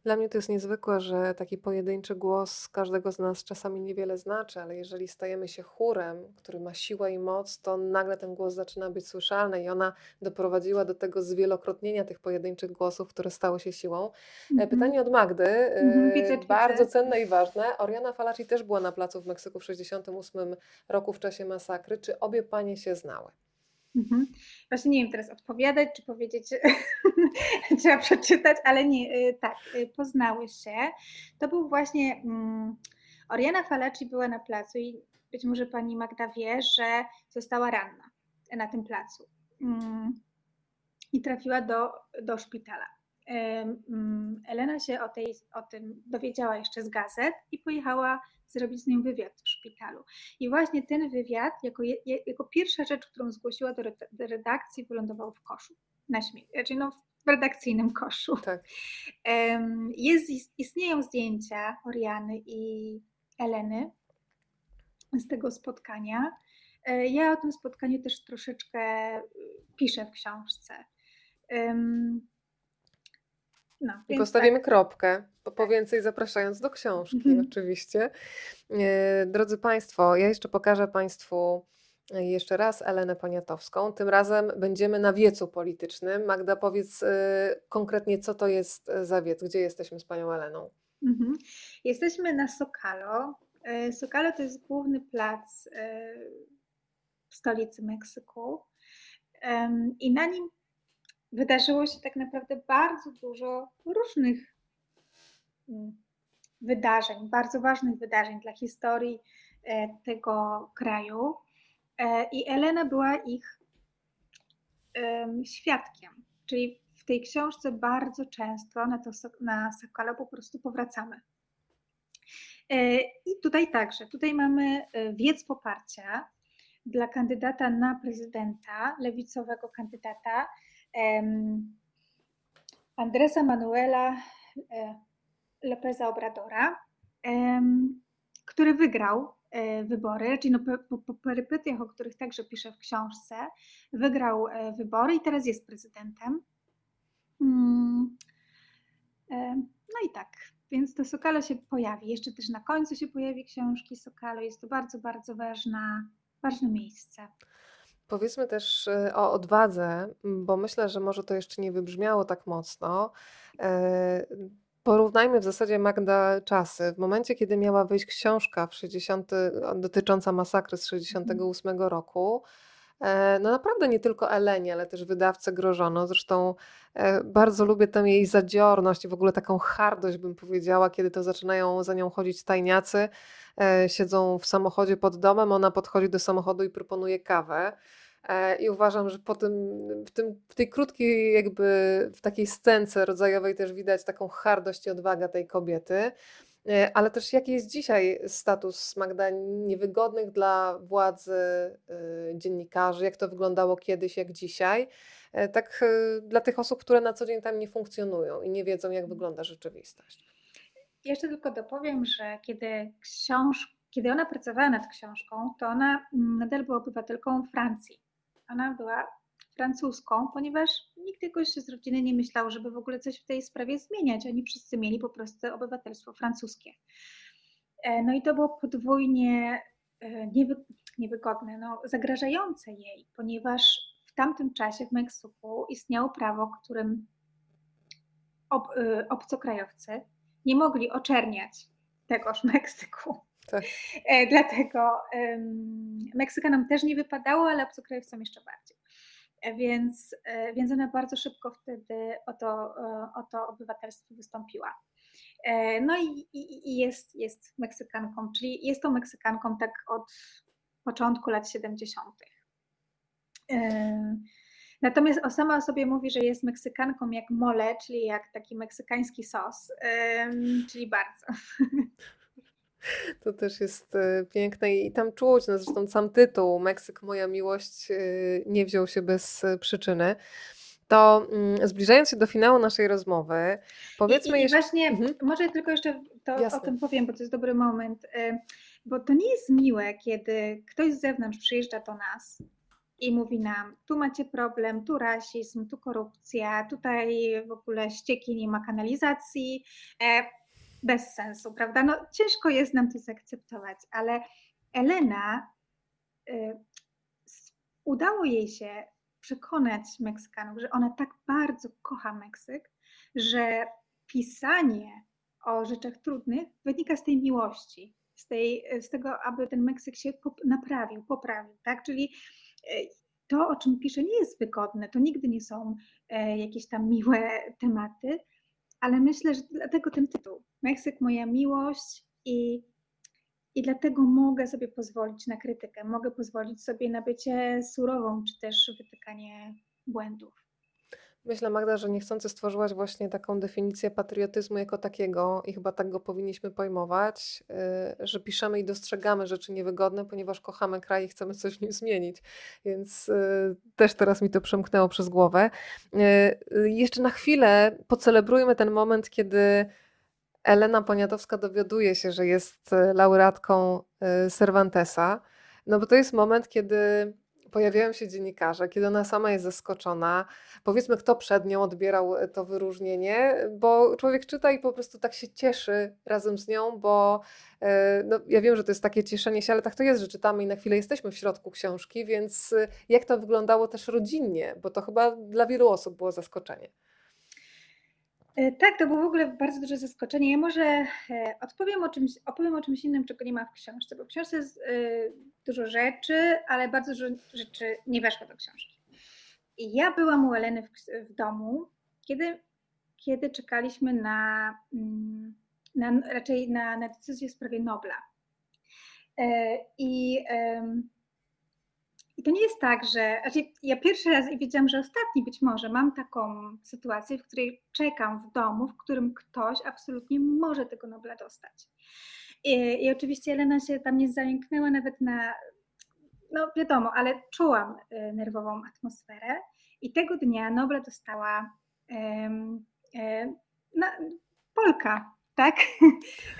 Dla mnie to jest niezwykłe, że taki pojedynczy głos każdego z nas czasami niewiele znaczy, ale jeżeli stajemy się chórem, który ma siłę i moc, to nagle ten głos zaczyna być słyszalny i ona doprowadziła do tego zwielokrotnienia tych pojedynczych głosów, które stały się siłą. E, Mhm. Pytanie od Magdy, Mhm, e, widzę, widzę. bardzo cenne i ważne. Oriana Falaci też była na placu w Meksyku w 1968 roku w czasie masakry. Czy obie panie się znały? Mhm. Właśnie nie wiem teraz odpowiadać, czy powiedzieć, trzeba przeczytać, ale nie, y, tak, y, poznały się. To był właśnie, mm, Oriana Falaci była na placu i być może pani Magda wie, że została ranna na tym placu Mm, i trafiła do, do szpitala. Mm, Elena się o, tej, o tym dowiedziała jeszcze z gazet i pojechała zrobić z nią wywiad w szpitalu. I właśnie ten wywiad, jako, jako pierwsza rzecz, którą zgłosiła do, red- do redakcji, wylądował w koszu. Na śmiech, znaczy no, w redakcyjnym koszu. Tak. Jest, istnieją zdjęcia Oriany i Eleny z tego spotkania. E, Ja o tym spotkaniu też troszeczkę y, piszę w książce. No, I postawimy tak. kropkę, po, po więcej zapraszając do książki, Mhm. oczywiście. E, Drodzy Państwo, ja jeszcze pokażę Państwu e, jeszcze raz Elenę Poniatowską. Tym razem będziemy na wiecu politycznym. Magda, powiedz e, konkretnie, co to jest za wiec, gdzie jesteśmy z Panią Eleną? Mhm. Jesteśmy na Sokalo. Sokalo to jest główny plac w stolicy Meksyku. I na nim wydarzyło się tak naprawdę bardzo dużo różnych mm, wydarzeń, bardzo ważnych wydarzeń dla historii e, tego kraju. E, I Elena była ich em, świadkiem. Czyli w tej książce bardzo często na, to, na Sokalo po prostu powracamy. E, I tutaj także, tutaj mamy wiec poparcia dla kandydata na prezydenta, lewicowego kandydata, Andresa Manuela e, Lopeza Obradora, który wygrał e, wybory, czyli no po, po, perypetiach, o których także piszę w książce, wygrał e, wybory i teraz jest prezydentem. Mm, e, No i tak, więc to Sokalo się pojawi. Jeszcze też na końcu się pojawi książki Sokalo. Jest to bardzo, bardzo ważna, ważne miejsce. Powiedzmy też e, o odwadze, bo myślę, że może to jeszcze nie wybrzmiało tak mocno. E, Porównajmy w zasadzie Magda czasy. W momencie, kiedy miała wyjść książka w 60, o- dotycząca masakry z 68 roku, e, no naprawdę nie tylko Elenie, ale też wydawcę grożono. Zresztą e, bardzo lubię tę jej zadziorność i w ogóle taką hardość, bym powiedziała, kiedy to zaczynają za nią chodzić stajniacy, e, siedzą w samochodzie pod domem, ona podchodzi do samochodu i proponuje kawę. E, I uważam, że po tym, w, tym, w tej krótkiej, jakby w takiej scence rodzajowej też widać taką hardość i odwagę tej kobiety. E, Ale też jaki jest dzisiaj status Magda niewygodnych dla władzy e, dziennikarzy, jak to wyglądało kiedyś, jak dzisiaj. E, Tak dla tych osób, które na co dzień tam nie funkcjonują i nie wiedzą, jak wygląda rzeczywistość. Jeszcze tylko dopowiem, że kiedy, książ... kiedy ona pracowała nad książką, to ona mm, nadal była obywatelką Francji. Ona była francuską, ponieważ nikt jakoś z rodziny nie myślał, żeby w ogóle coś w tej sprawie zmieniać. Oni wszyscy mieli po prostu obywatelstwo francuskie. E, No i to było podwójnie e, niewy, niewygodne, no, zagrażające jej, ponieważ w tamtym czasie w Meksyku istniało prawo, którym ob, y, obcokrajowcy nie mogli oczerniać tegoż Meksyku. Tak. E, Dlatego em, Meksykanom też nie wypadało, ale obcokrajowcom jeszcze bardziej. Więc, e, więc ona bardzo szybko wtedy o to, e, o to obywatelstwo wystąpiła. E, No i, i, jest, jest Meksykanką, czyli jest tą Meksykanką tak od początku lat 70. E, Natomiast sama o sobie mówi, że jest Meksykanką jak mole, czyli jak taki meksykański sos, czyli bardzo. To też jest e, piękne i tam czuć, no zresztą sam tytuł Meksyk, moja miłość e, nie wziął się bez e, przyczyny. To mm, zbliżając się do finału naszej rozmowy, powiedzmy I, i, jeszcze... Właśnie, Mhm. może tylko jeszcze to, o tym powiem, bo to jest dobry moment, bo to nie jest miłe, kiedy ktoś z zewnątrz przyjeżdża do nas i mówi nam, tu macie problem, tu rasizm, tu korupcja, tutaj w ogóle ścieki, nie ma kanalizacji. Bez sensu, prawda? No ciężko jest nam to zaakceptować, ale Elena y, udało jej się przekonać Meksykanów, że ona tak bardzo kocha Meksyk, że pisanie o rzeczach trudnych wynika z tej miłości, z, tej, z tego, aby ten Meksyk się naprawił, poprawił, tak? Czyli y, to, o czym pisze, nie jest wygodne, to nigdy nie są e, jakieś tam miłe tematy, ale myślę, że dlatego ten tytuł. Meksyk, moja miłość i, i dlatego mogę sobie pozwolić na krytykę, mogę pozwolić sobie na bycie surową, czy też wytykanie błędów. Myślę, Magda, że niechcący stworzyłaś właśnie taką definicję patriotyzmu jako takiego i chyba tak go powinniśmy pojmować, y, że piszemy i dostrzegamy rzeczy niewygodne, ponieważ kochamy kraj i chcemy coś w nim zmienić. Więc y, też teraz mi to przemknęło przez głowę. Y, jeszcze na chwilę pocelebrujmy ten moment, kiedy Elena Poniatowska dowiaduje się, że jest laureatką Cervantesa. No bo to jest moment, kiedy pojawiają się dziennikarze, kiedy ona sama jest zaskoczona. Powiedzmy, kto przed nią odbierał e, to wyróżnienie, bo człowiek czyta i po prostu tak się cieszy razem z nią, bo e, no, ja wiem, że to jest takie cieszenie się, ale tak to jest, że czytamy i na chwilę jesteśmy w środku książki, więc e, jak to wyglądało też rodzinnie, bo to chyba dla wielu osób było zaskoczenie. E, tak, to było w ogóle bardzo duże zaskoczenie. Ja może e, odpowiem o czymś, opowiem o czymś innym, czego nie ma w książce, bo w książce jest e, dużo rzeczy, ale bardzo dużo rzeczy nie weszło do książki. I ja byłam u Eleny w, w domu, kiedy, kiedy czekaliśmy na, mm, na raczej na, na decyzję w sprawie Nobla. I i to nie jest tak, że. Znaczy ja pierwszy raz i wiedziałam, że ostatni być może mam taką sytuację, w której czekam w domu, w którym ktoś absolutnie może tego Nobla dostać. I, i oczywiście Elena się tam nie zająknęła nawet na. No wiadomo, ale czułam y, nerwową atmosferę. I tego dnia Nobla dostała um, um, na, Polka, tak?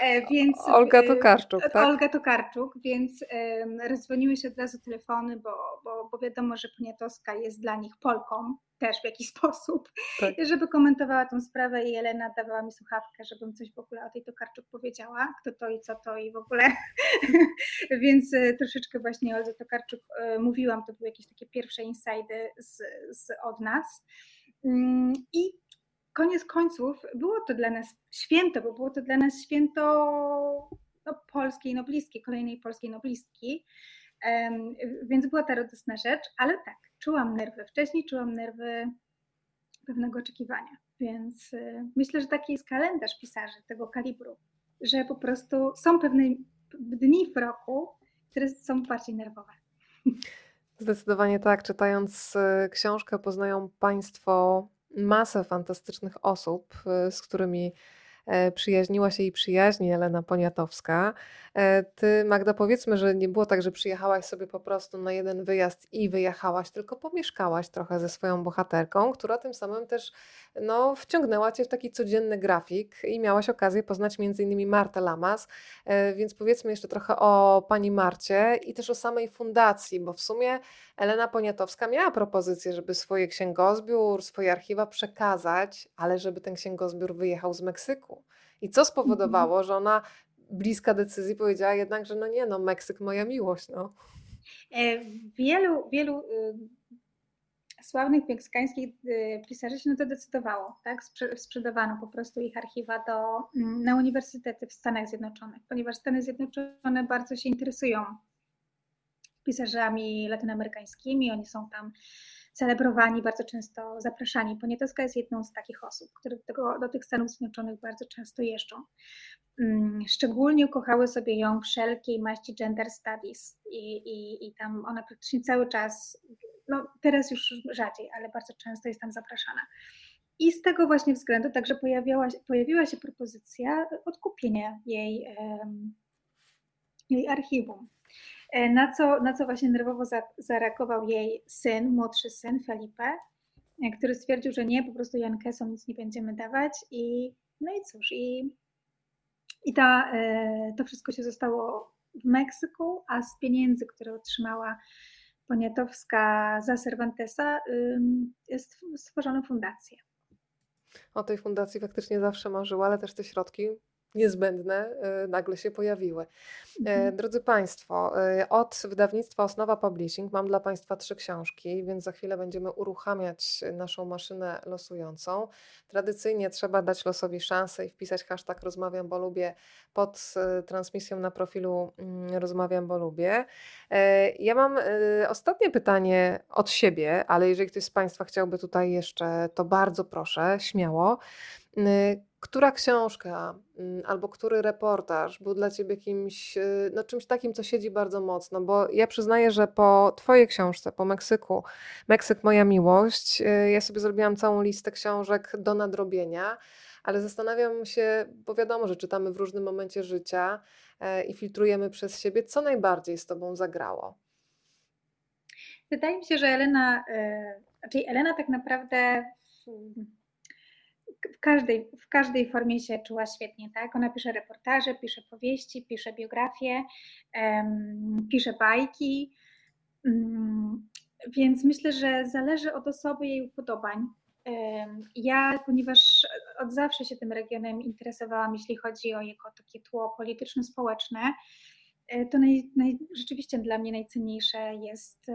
E, więc, Olga Tokarczuk, tak? Olga Tokarczuk, więc rozdzwoniły się od razu telefony, bo, bo, bo wiadomo, że Poniatowska jest dla nich Polką też w jakiś sposób, tak. żeby komentowała tą sprawę i Elena dawała mi słuchawkę, żebym coś w ogóle o tej Tokarczuk powiedziała, kto to i co to i w ogóle, więc e, troszeczkę właśnie o Olga Tokarczuk e, mówiłam, to były jakieś takie pierwsze insajdy z, z, od nas mm, i koniec końców było to dla nas święto, bo było to dla nas święto no, polskiej noblistki, kolejnej polskiej noblistki. Um, więc była ta radosna rzecz, ale tak, czułam nerwy. Wcześniej czułam nerwy pewnego oczekiwania. Więc y, myślę, że taki jest kalendarz pisarzy tego kalibru, że po prostu są pewne dni w roku, które są bardziej nerwowe. Zdecydowanie tak. Czytając y, książkę, poznają Państwo masę fantastycznych osób, y, z którymi przyjaźniła się i przyjaźni Elena Poniatowska. E, ty, Magda, powiedzmy, że nie było tak, że przyjechałaś sobie po prostu na jeden wyjazd i wyjechałaś, tylko pomieszkałaś trochę ze swoją bohaterką, która tym samym też no, wciągnęła cię w taki codzienny grafik i miałaś okazję poznać m.in. Martę Lamas. E, więc powiedzmy jeszcze trochę o pani Marcie i też o samej fundacji, bo w sumie Elena Poniatowska miała propozycję, żeby swoje księgozbiór, swoje archiwa przekazać, ale żeby ten księgozbiór wyjechał z Meksyku. I co mhm. spowodowało, że ona bliska decyzji powiedziała jednak, że no nie, no Meksyk moja miłość. No. E, wielu, wielu y, sławnych meksykańskich y, pisarzy się na to decydowało, tak? Sprzedawano po prostu ich archiwa do, mm, na uniwersytety w Stanach Zjednoczonych, ponieważ Stany Zjednoczone bardzo się interesują pisarzami latynoamerykańskimi, oni są tam celebrowani, bardzo często zapraszani. Poniatowska jest jedną z takich osób, które do, tego, do tych Stanów Zjednoczonych bardzo często jeżdżą. Mm, szczególnie ukochały sobie ją wszelkiej maści gender studies i, i, i tam ona praktycznie cały czas, no teraz już rzadziej, ale bardzo często jest tam zapraszana. I z tego właśnie względu także pojawiła, się propozycja odkupienia jej, jej archiwum. E, na co, na co właśnie nerwowo za, zareagował jej syn, młodszy syn Felipe, e, który stwierdził, że nie, po prostu Jankesom nic nie będziemy dawać i no i cóż, i, i ta, e, to wszystko się zostało w Meksyku, a z pieniędzy, które otrzymała Poniatowska za Cervantesa, jest stworzona fundacja. O tej fundacji faktycznie zawsze marzyła, ale też te środki niezbędne y, nagle się pojawiły. E, mhm. Drodzy Państwo, y, od wydawnictwa Osnowa Publishing mam dla Państwa trzy książki, więc za chwilę będziemy uruchamiać naszą maszynę losującą. Tradycyjnie trzeba dać losowi szansę i wpisać hashtag rozmawiam, bo lubię pod transmisją na profilu mm, rozmawiam, bo lubię. E, ja mam ostatnie pytanie od siebie, ale jeżeli ktoś z Państwa chciałby tutaj jeszcze, to bardzo proszę, śmiało. Która książka mm, albo który reportaż był dla Ciebie kimś, y, no czymś takim, co siedzi bardzo mocno? Bo ja przyznaję, że po Twojej książce, po Meksyku, Meksyk Moja Miłość, y, ja sobie zrobiłam całą listę książek do nadrobienia, ale zastanawiam się, bo wiadomo, że czytamy w różnym momencie życia e, i filtrujemy przez siebie, co najbardziej z Tobą zagrało? Wydaje mi się, że Elena, czyli Elena tak naprawdę w każdej, w każdej formie się czuła świetnie, tak? Ona pisze reportaże, pisze powieści, pisze biografie, um, pisze bajki, um, więc myślę, że zależy od osoby jej upodobań. Um, ja, ponieważ od zawsze się tym regionem interesowałam, jeśli chodzi o jego takie tło polityczno-społeczne, e, to naj, naj, rzeczywiście dla mnie najcenniejsze jest,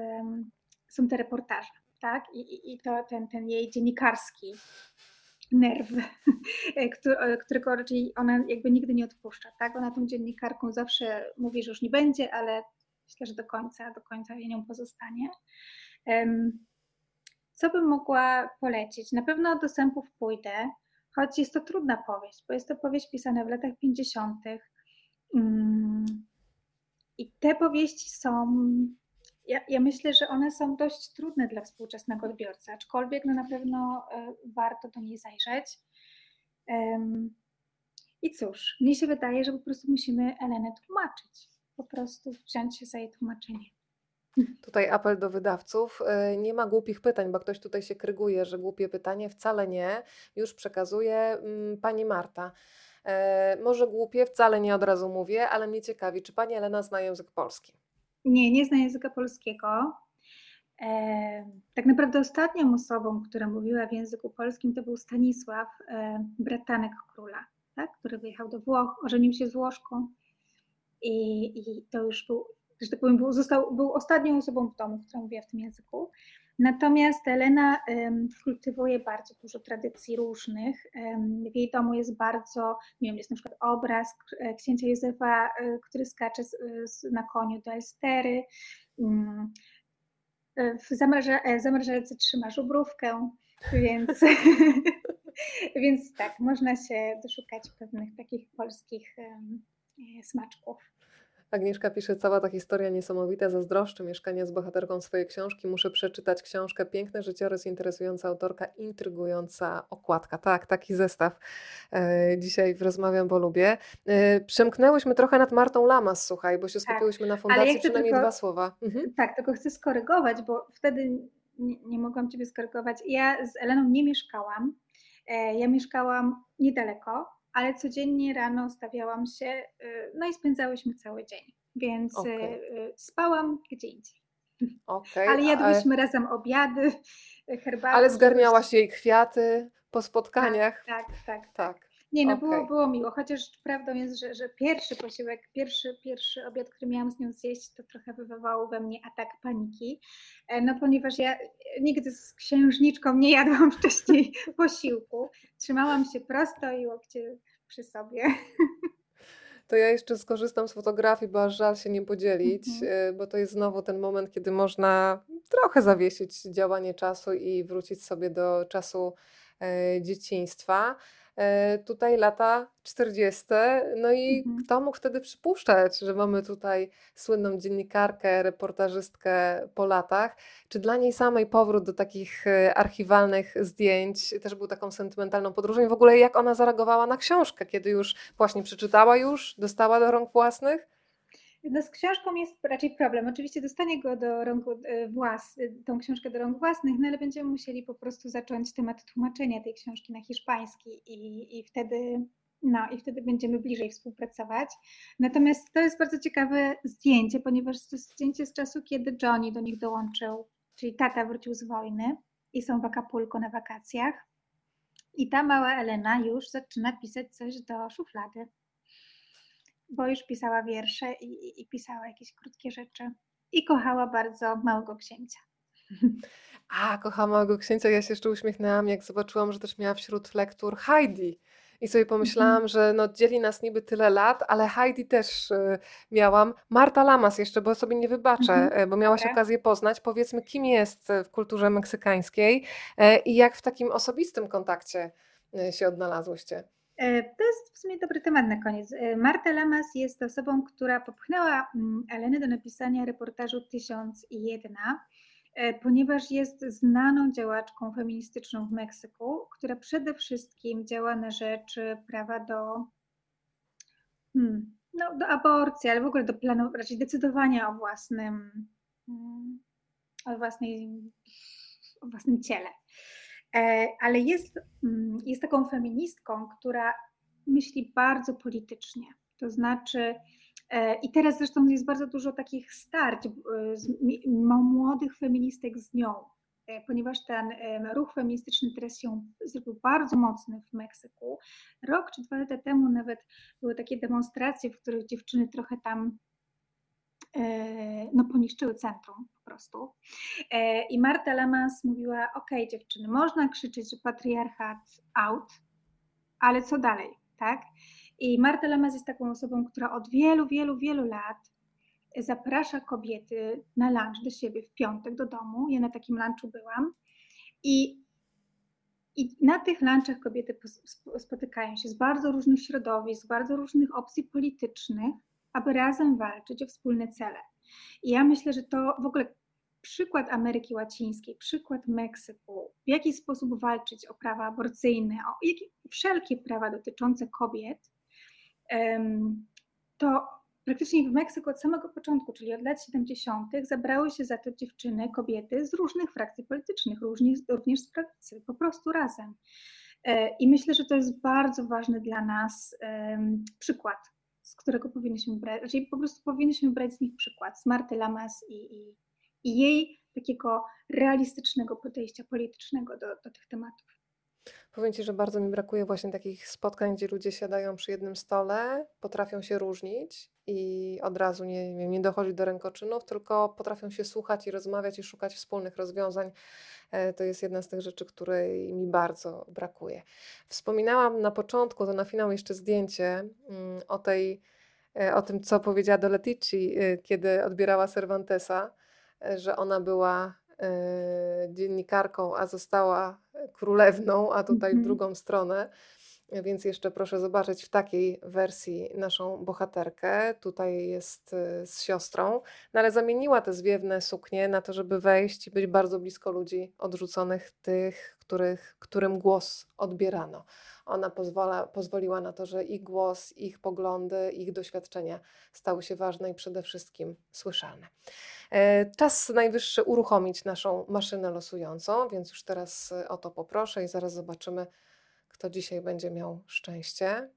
są te reportaże, tak? I, i to ten, ten jej dziennikarski nerw, którego raczej ona jakby nigdy nie odpuszcza. Tak? Ona tą dziennikarką zawsze mówi, że już nie będzie, ale myślę, że do końca, do końca nią pozostanie. Co bym mogła polecić? Na pewno do sępów pójdę, choć jest to trudna powieść, bo jest to powieść pisana w latach 50. Mm, I te powieści są ja, ja, myślę, że one są dość trudne dla współczesnego odbiorcy, aczkolwiek no na pewno e, warto do niej zajrzeć. I cóż, mnie się wydaje, że po prostu musimy Elenę tłumaczyć, po prostu wziąć się za jej tłumaczenie. Tutaj apel do wydawców. E, nie ma głupich pytań, bo ktoś tutaj się kryguje, że głupie pytanie. Wcale nie. Już przekazuje mm, pani Marta. E, może głupie, wcale nie od razu mówię, ale mnie ciekawi, czy pani Elena zna język polski? Nie, nie zna języka polskiego. E, tak naprawdę ostatnią osobą, która mówiła w języku polskim, to był Stanisław, e, bratanek króla, tak? który wyjechał do Włoch, ożenił się z Włoszką i, i to już był, że tak powiem, był, został, był ostatnią osobą w domu, która mówiła w tym języku. Natomiast Elena kultywuje bardzo dużo tradycji różnych. W jej domu jest bardzo, nie wiem, jest na przykład obraz księcia Józefa, e, który skacze z, na koniu do Elstery. Um, w zamraża, e, zamrażalce trzyma żubrówkę, więc, więc tak, można się doszukać pewnych takich polskich smaczków. Agnieszka pisze, cała ta historia niesamowita, zazdroszczę mieszkania z bohaterką swojej książki. Muszę przeczytać książkę. Piękny życiorys, interesująca autorka, intrygująca okładka. Tak, taki zestaw e, dzisiaj rozmawiam, bo lubię. E, przemknęłyśmy trochę nad Martą Lamas, słuchaj, bo się tak, skupiłyśmy na fundacji, ja przynajmniej tylko, dwa słowa. Mhm. Tak, tylko chcę skorygować, bo wtedy nie, nie mogłam Ciebie skorygować. Ja z Eleną nie mieszkałam. E, ja mieszkałam niedaleko, ale codziennie rano stawiałam się, y, no i spędzałyśmy cały dzień, więc okay. spałam gdzie indziej. Okay, ale jadłyśmy ale... razem obiady, herbatę. Ale zgarniałaś jej kwiaty po spotkaniach. Tak, tak, tak. tak. Nie, no okay. było, było miło, chociaż prawdą jest, że, że pierwszy posiłek, pierwszy, pierwszy obiad, który miałam z nią zjeść, to trochę wywołało we mnie atak paniki, e, no ponieważ ja nigdy z księżniczką nie jadłam wcześniej posiłku. Trzymałam się prosto i łokcie przy sobie. To ja jeszcze skorzystam z fotografii, bo aż żal się nie podzielić, mhm. E, bo to jest znowu ten moment, kiedy można trochę zawiesić działanie czasu i wrócić sobie do czasu e, dzieciństwa. E, tutaj lata 40. No i mhm. kto mógł wtedy przypuszczać, że mamy tutaj słynną dziennikarkę, reportażystkę po latach? Czy dla niej samej powrót do takich e, archiwalnych zdjęć też był taką sentymentalną podróżą? I w ogóle jak ona zareagowała na książkę, kiedy już właśnie przeczytała już, dostała do rąk własnych? No z książką jest raczej problem. Oczywiście dostanie go do rąk e, włas, e, tą książkę do rąk własnych, no ale będziemy musieli po prostu zacząć temat tłumaczenia tej książki na hiszpański i, i wtedy No i wtedy będziemy bliżej współpracować. Natomiast to jest bardzo ciekawe zdjęcie, ponieważ to jest zdjęcie z czasu, kiedy Johnny do nich dołączył, czyli tata wrócił z wojny i są w Acapulco na wakacjach. I ta mała Elena już zaczyna pisać coś do szuflady, bo już pisała wiersze i, i, i pisała jakieś krótkie rzeczy. I kochała bardzo małego księcia. A, kocham małego księcia. Ja się jeszcze uśmiechnęłam, jak zobaczyłam, że też miała wśród lektur Heidi. I sobie pomyślałam, Mhm. że no dzieli nas niby tyle lat, ale Heidi też y, miałam. Marta Lamas jeszcze, bo sobie nie wybaczę, Mhm. y, bo miałaś Dobra. okazję poznać. Powiedzmy, kim jest y, w kulturze meksykańskiej y, i jak w takim osobistym kontakcie y, się odnalazłyście. E, To jest w sumie dobry temat na koniec. E, Marta Lamas jest osobą, która popchnęła mm, Elenę do napisania reportażu 1001, e, ponieważ jest znaną działaczką feministyczną w Meksyku, która przede wszystkim działa na rzecz prawa do, hmm, no, do aborcji, ale w ogóle do planu, raczej decydowania o własnym, mm, o własnej, o własnym ciele. E, ale jest, mm, jest taką feministką, która myśli bardzo politycznie. To znaczy, e, i teraz zresztą jest bardzo dużo takich starć e, młodych feministek z nią, ponieważ ten ruch feministyczny teraz się zrobił bardzo mocny w Meksyku. Rok czy dwa lata temu nawet były takie demonstracje, w których dziewczyny trochę tam no, poniszczyły centrum po prostu. E, I Marta Lamas mówiła: OK, dziewczyny, można krzyczeć, że patriarchat out, ale co dalej, tak? I Marta Lamas jest taką osobą, która od wielu, wielu, wielu lat zaprasza kobiety na lunch do siebie w piątek do domu. Ja na takim lunchu byłam. I, i na tych lunchach kobiety spotykają się z bardzo różnych środowisk, z bardzo różnych opcji politycznych, aby razem walczyć o wspólne cele. I ja myślę, że to w ogóle przykład Ameryki Łacińskiej, przykład Meksyku, w jaki sposób walczyć o prawa aborcyjne, o wszelkie prawa dotyczące kobiet, to praktycznie w Meksyku od samego początku, czyli od lat 70., zabrały się za to dziewczyny, kobiety z różnych frakcji politycznych, również, również z prawicy, po prostu razem. E, I myślę, że to jest bardzo ważny dla nas przykład, z którego powinniśmy brać, raczej po prostu powinniśmy brać z nich przykład, z Marty Lamas i, i, i jej takiego realistycznego podejścia politycznego do, do tych tematów. Powiem Ci, że bardzo mi brakuje właśnie takich spotkań, gdzie ludzie siadają przy jednym stole, potrafią się różnić i od razu nie, nie dochodzi do rękoczynów, tylko potrafią się słuchać i rozmawiać i szukać wspólnych rozwiązań. E, To jest jedna z tych rzeczy, której mi bardzo brakuje. Wspominałam na początku, to na finał jeszcze zdjęcie mm, o tej, e, o tym, co powiedziała do Letici, e, kiedy odbierała Cervantesa, że ona była dziennikarką, a została królewną, a tutaj w Mhm. drugą stronę. Więc jeszcze proszę zobaczyć w takiej wersji naszą bohaterkę. Tutaj jest y, z siostrą, no ale zamieniła te zwiewne suknie na to, żeby wejść i być bardzo blisko ludzi odrzuconych, tych, których, którym głos odbierano. Ona pozwala, pozwoliła na to, że ich głos, ich poglądy, ich doświadczenia stały się ważne i przede wszystkim słyszalne. E, Czas najwyższy uruchomić naszą maszynę losującą, więc już teraz y, o to poproszę i zaraz zobaczymy, kto dzisiaj będzie miał szczęście.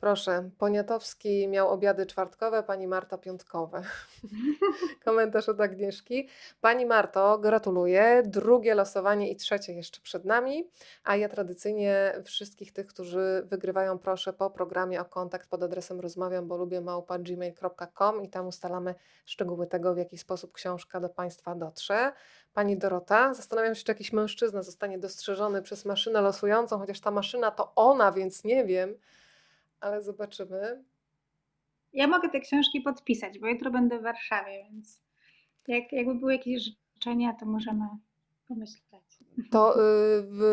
Proszę, Poniatowski miał obiady czwartkowe, pani Marta piątkowe. Komentarz od Agnieszki. Pani Marto, gratuluję. Drugie losowanie i trzecie jeszcze przed nami. A ja tradycyjnie wszystkich tych, którzy wygrywają, proszę po programie o kontakt pod adresem rozmawiam, bo lubię małpa gmail.com i tam ustalamy szczegóły tego, w jaki sposób książka do Państwa dotrze. Pani Dorota, zastanawiam się, czy jakiś mężczyzna zostanie dostrzeżony przez maszynę losującą, chociaż ta maszyna to ona, więc nie wiem, ale zobaczymy. Ja mogę te książki podpisać, bo jutro będę w Warszawie, więc jak, jakby były jakieś życzenia, to możemy pomyśleć. To,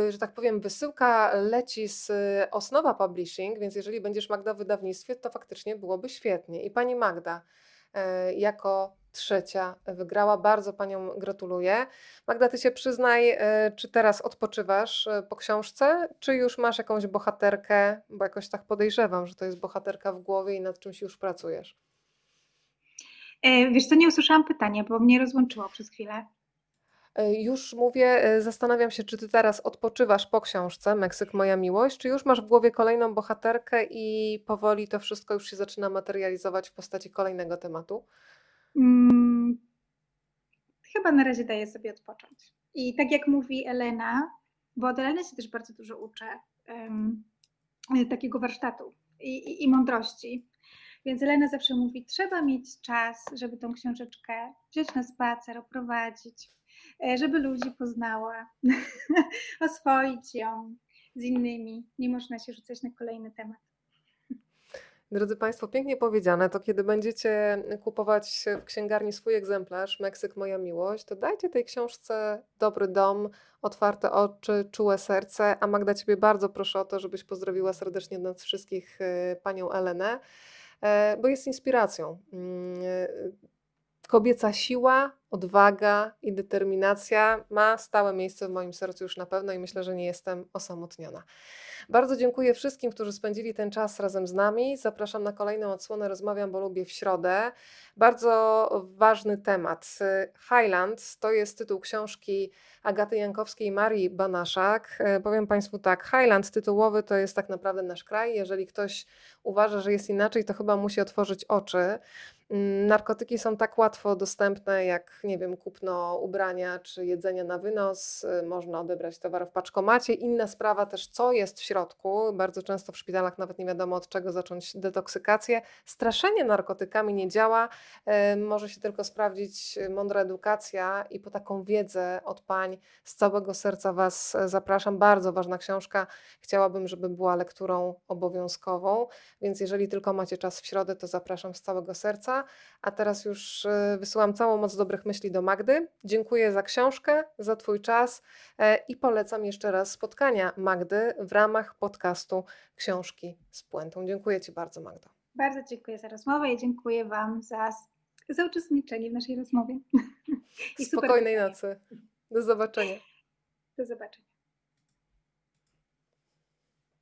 y, że tak powiem, wysyłka leci z y, Osnowa Publishing, więc jeżeli będziesz Magda w wydawnictwie, to faktycznie byłoby świetnie. I pani Magda e, jako trzecia wygrała. Bardzo panią gratuluję. Magda, ty się przyznaj, e, czy teraz odpoczywasz e, po książce, czy już masz jakąś bohaterkę, bo jakoś tak podejrzewam, że to jest bohaterka w głowie i nad czymś już pracujesz. E, Wiesz co, nie usłyszałam pytania, bo mnie rozłączyło przez chwilę. Już mówię, zastanawiam się, czy ty teraz odpoczywasz po książce Meksyk, moja miłość, czy już masz w głowie kolejną bohaterkę i powoli to wszystko już się zaczyna materializować w postaci kolejnego tematu? Mm, chyba na razie daję sobie odpocząć. I tak jak mówi Elena, bo od Eleny się też bardzo dużo uczę em, takiego warsztatu i, i, i mądrości. Więc Elena zawsze mówi, trzeba mieć czas, żeby tą książeczkę wziąć na spacer, oprowadzić, e, żeby ludzi poznała, oswoić ją z innymi. Nie można się rzucać na kolejny temat. Drodzy Państwo, pięknie powiedziane, to kiedy będziecie kupować w księgarni swój egzemplarz Meksyk, moja miłość, to dajcie tej książce dobry dom, otwarte oczy, czułe serce, a Magda Ciebie bardzo proszę o to, żebyś pozdrowiła serdecznie nas wszystkich y, Panią Elenę, e, bo jest inspiracją. Mm, y, Kobieca siła, odwaga i determinacja ma stałe miejsce w moim sercu już na pewno i myślę, że nie jestem osamotniona. Bardzo dziękuję wszystkim, którzy spędzili ten czas razem z nami. Zapraszam na kolejną odsłonę Rozmawiam, bo lubię w środę. Bardzo ważny temat. Highlands to jest tytuł książki Agaty Jankowskiej i Marii Banaszak. Powiem Państwu tak, Highland tytułowy to jest tak naprawdę nasz kraj. Jeżeli ktoś uważa, że jest inaczej, to chyba musi otworzyć oczy. Narkotyki są tak łatwo dostępne, jak nie wiem, kupno ubrania czy jedzenia na wynos. y, Można odebrać towar w paczkomacie. Inna sprawa też, co jest w środku. Bardzo często w szpitalach nawet nie wiadomo, od czego zacząć detoksykację. Straszenie narkotykami nie działa. y, Może się tylko sprawdzić y, mądra edukacja i po taką wiedzę od pań z całego serca Was zapraszam. Bardzo ważna książka. Chciałabym, żeby była lekturą obowiązkową, więc jeżeli tylko macie czas w środę, to zapraszam z całego serca. A teraz już wysyłam całą moc dobrych myśli do Magdy. Dziękuję za książkę, za Twój czas e, i polecam jeszcze raz spotkania Magdy w ramach podcastu Książki z Puentą. Dziękuję Ci bardzo, Magdo. Bardzo dziękuję za rozmowę i dziękuję Wam za, za uczestniczenie w naszej rozmowie. I super Spokojnej nocy. Do zobaczenia. Do zobaczenia.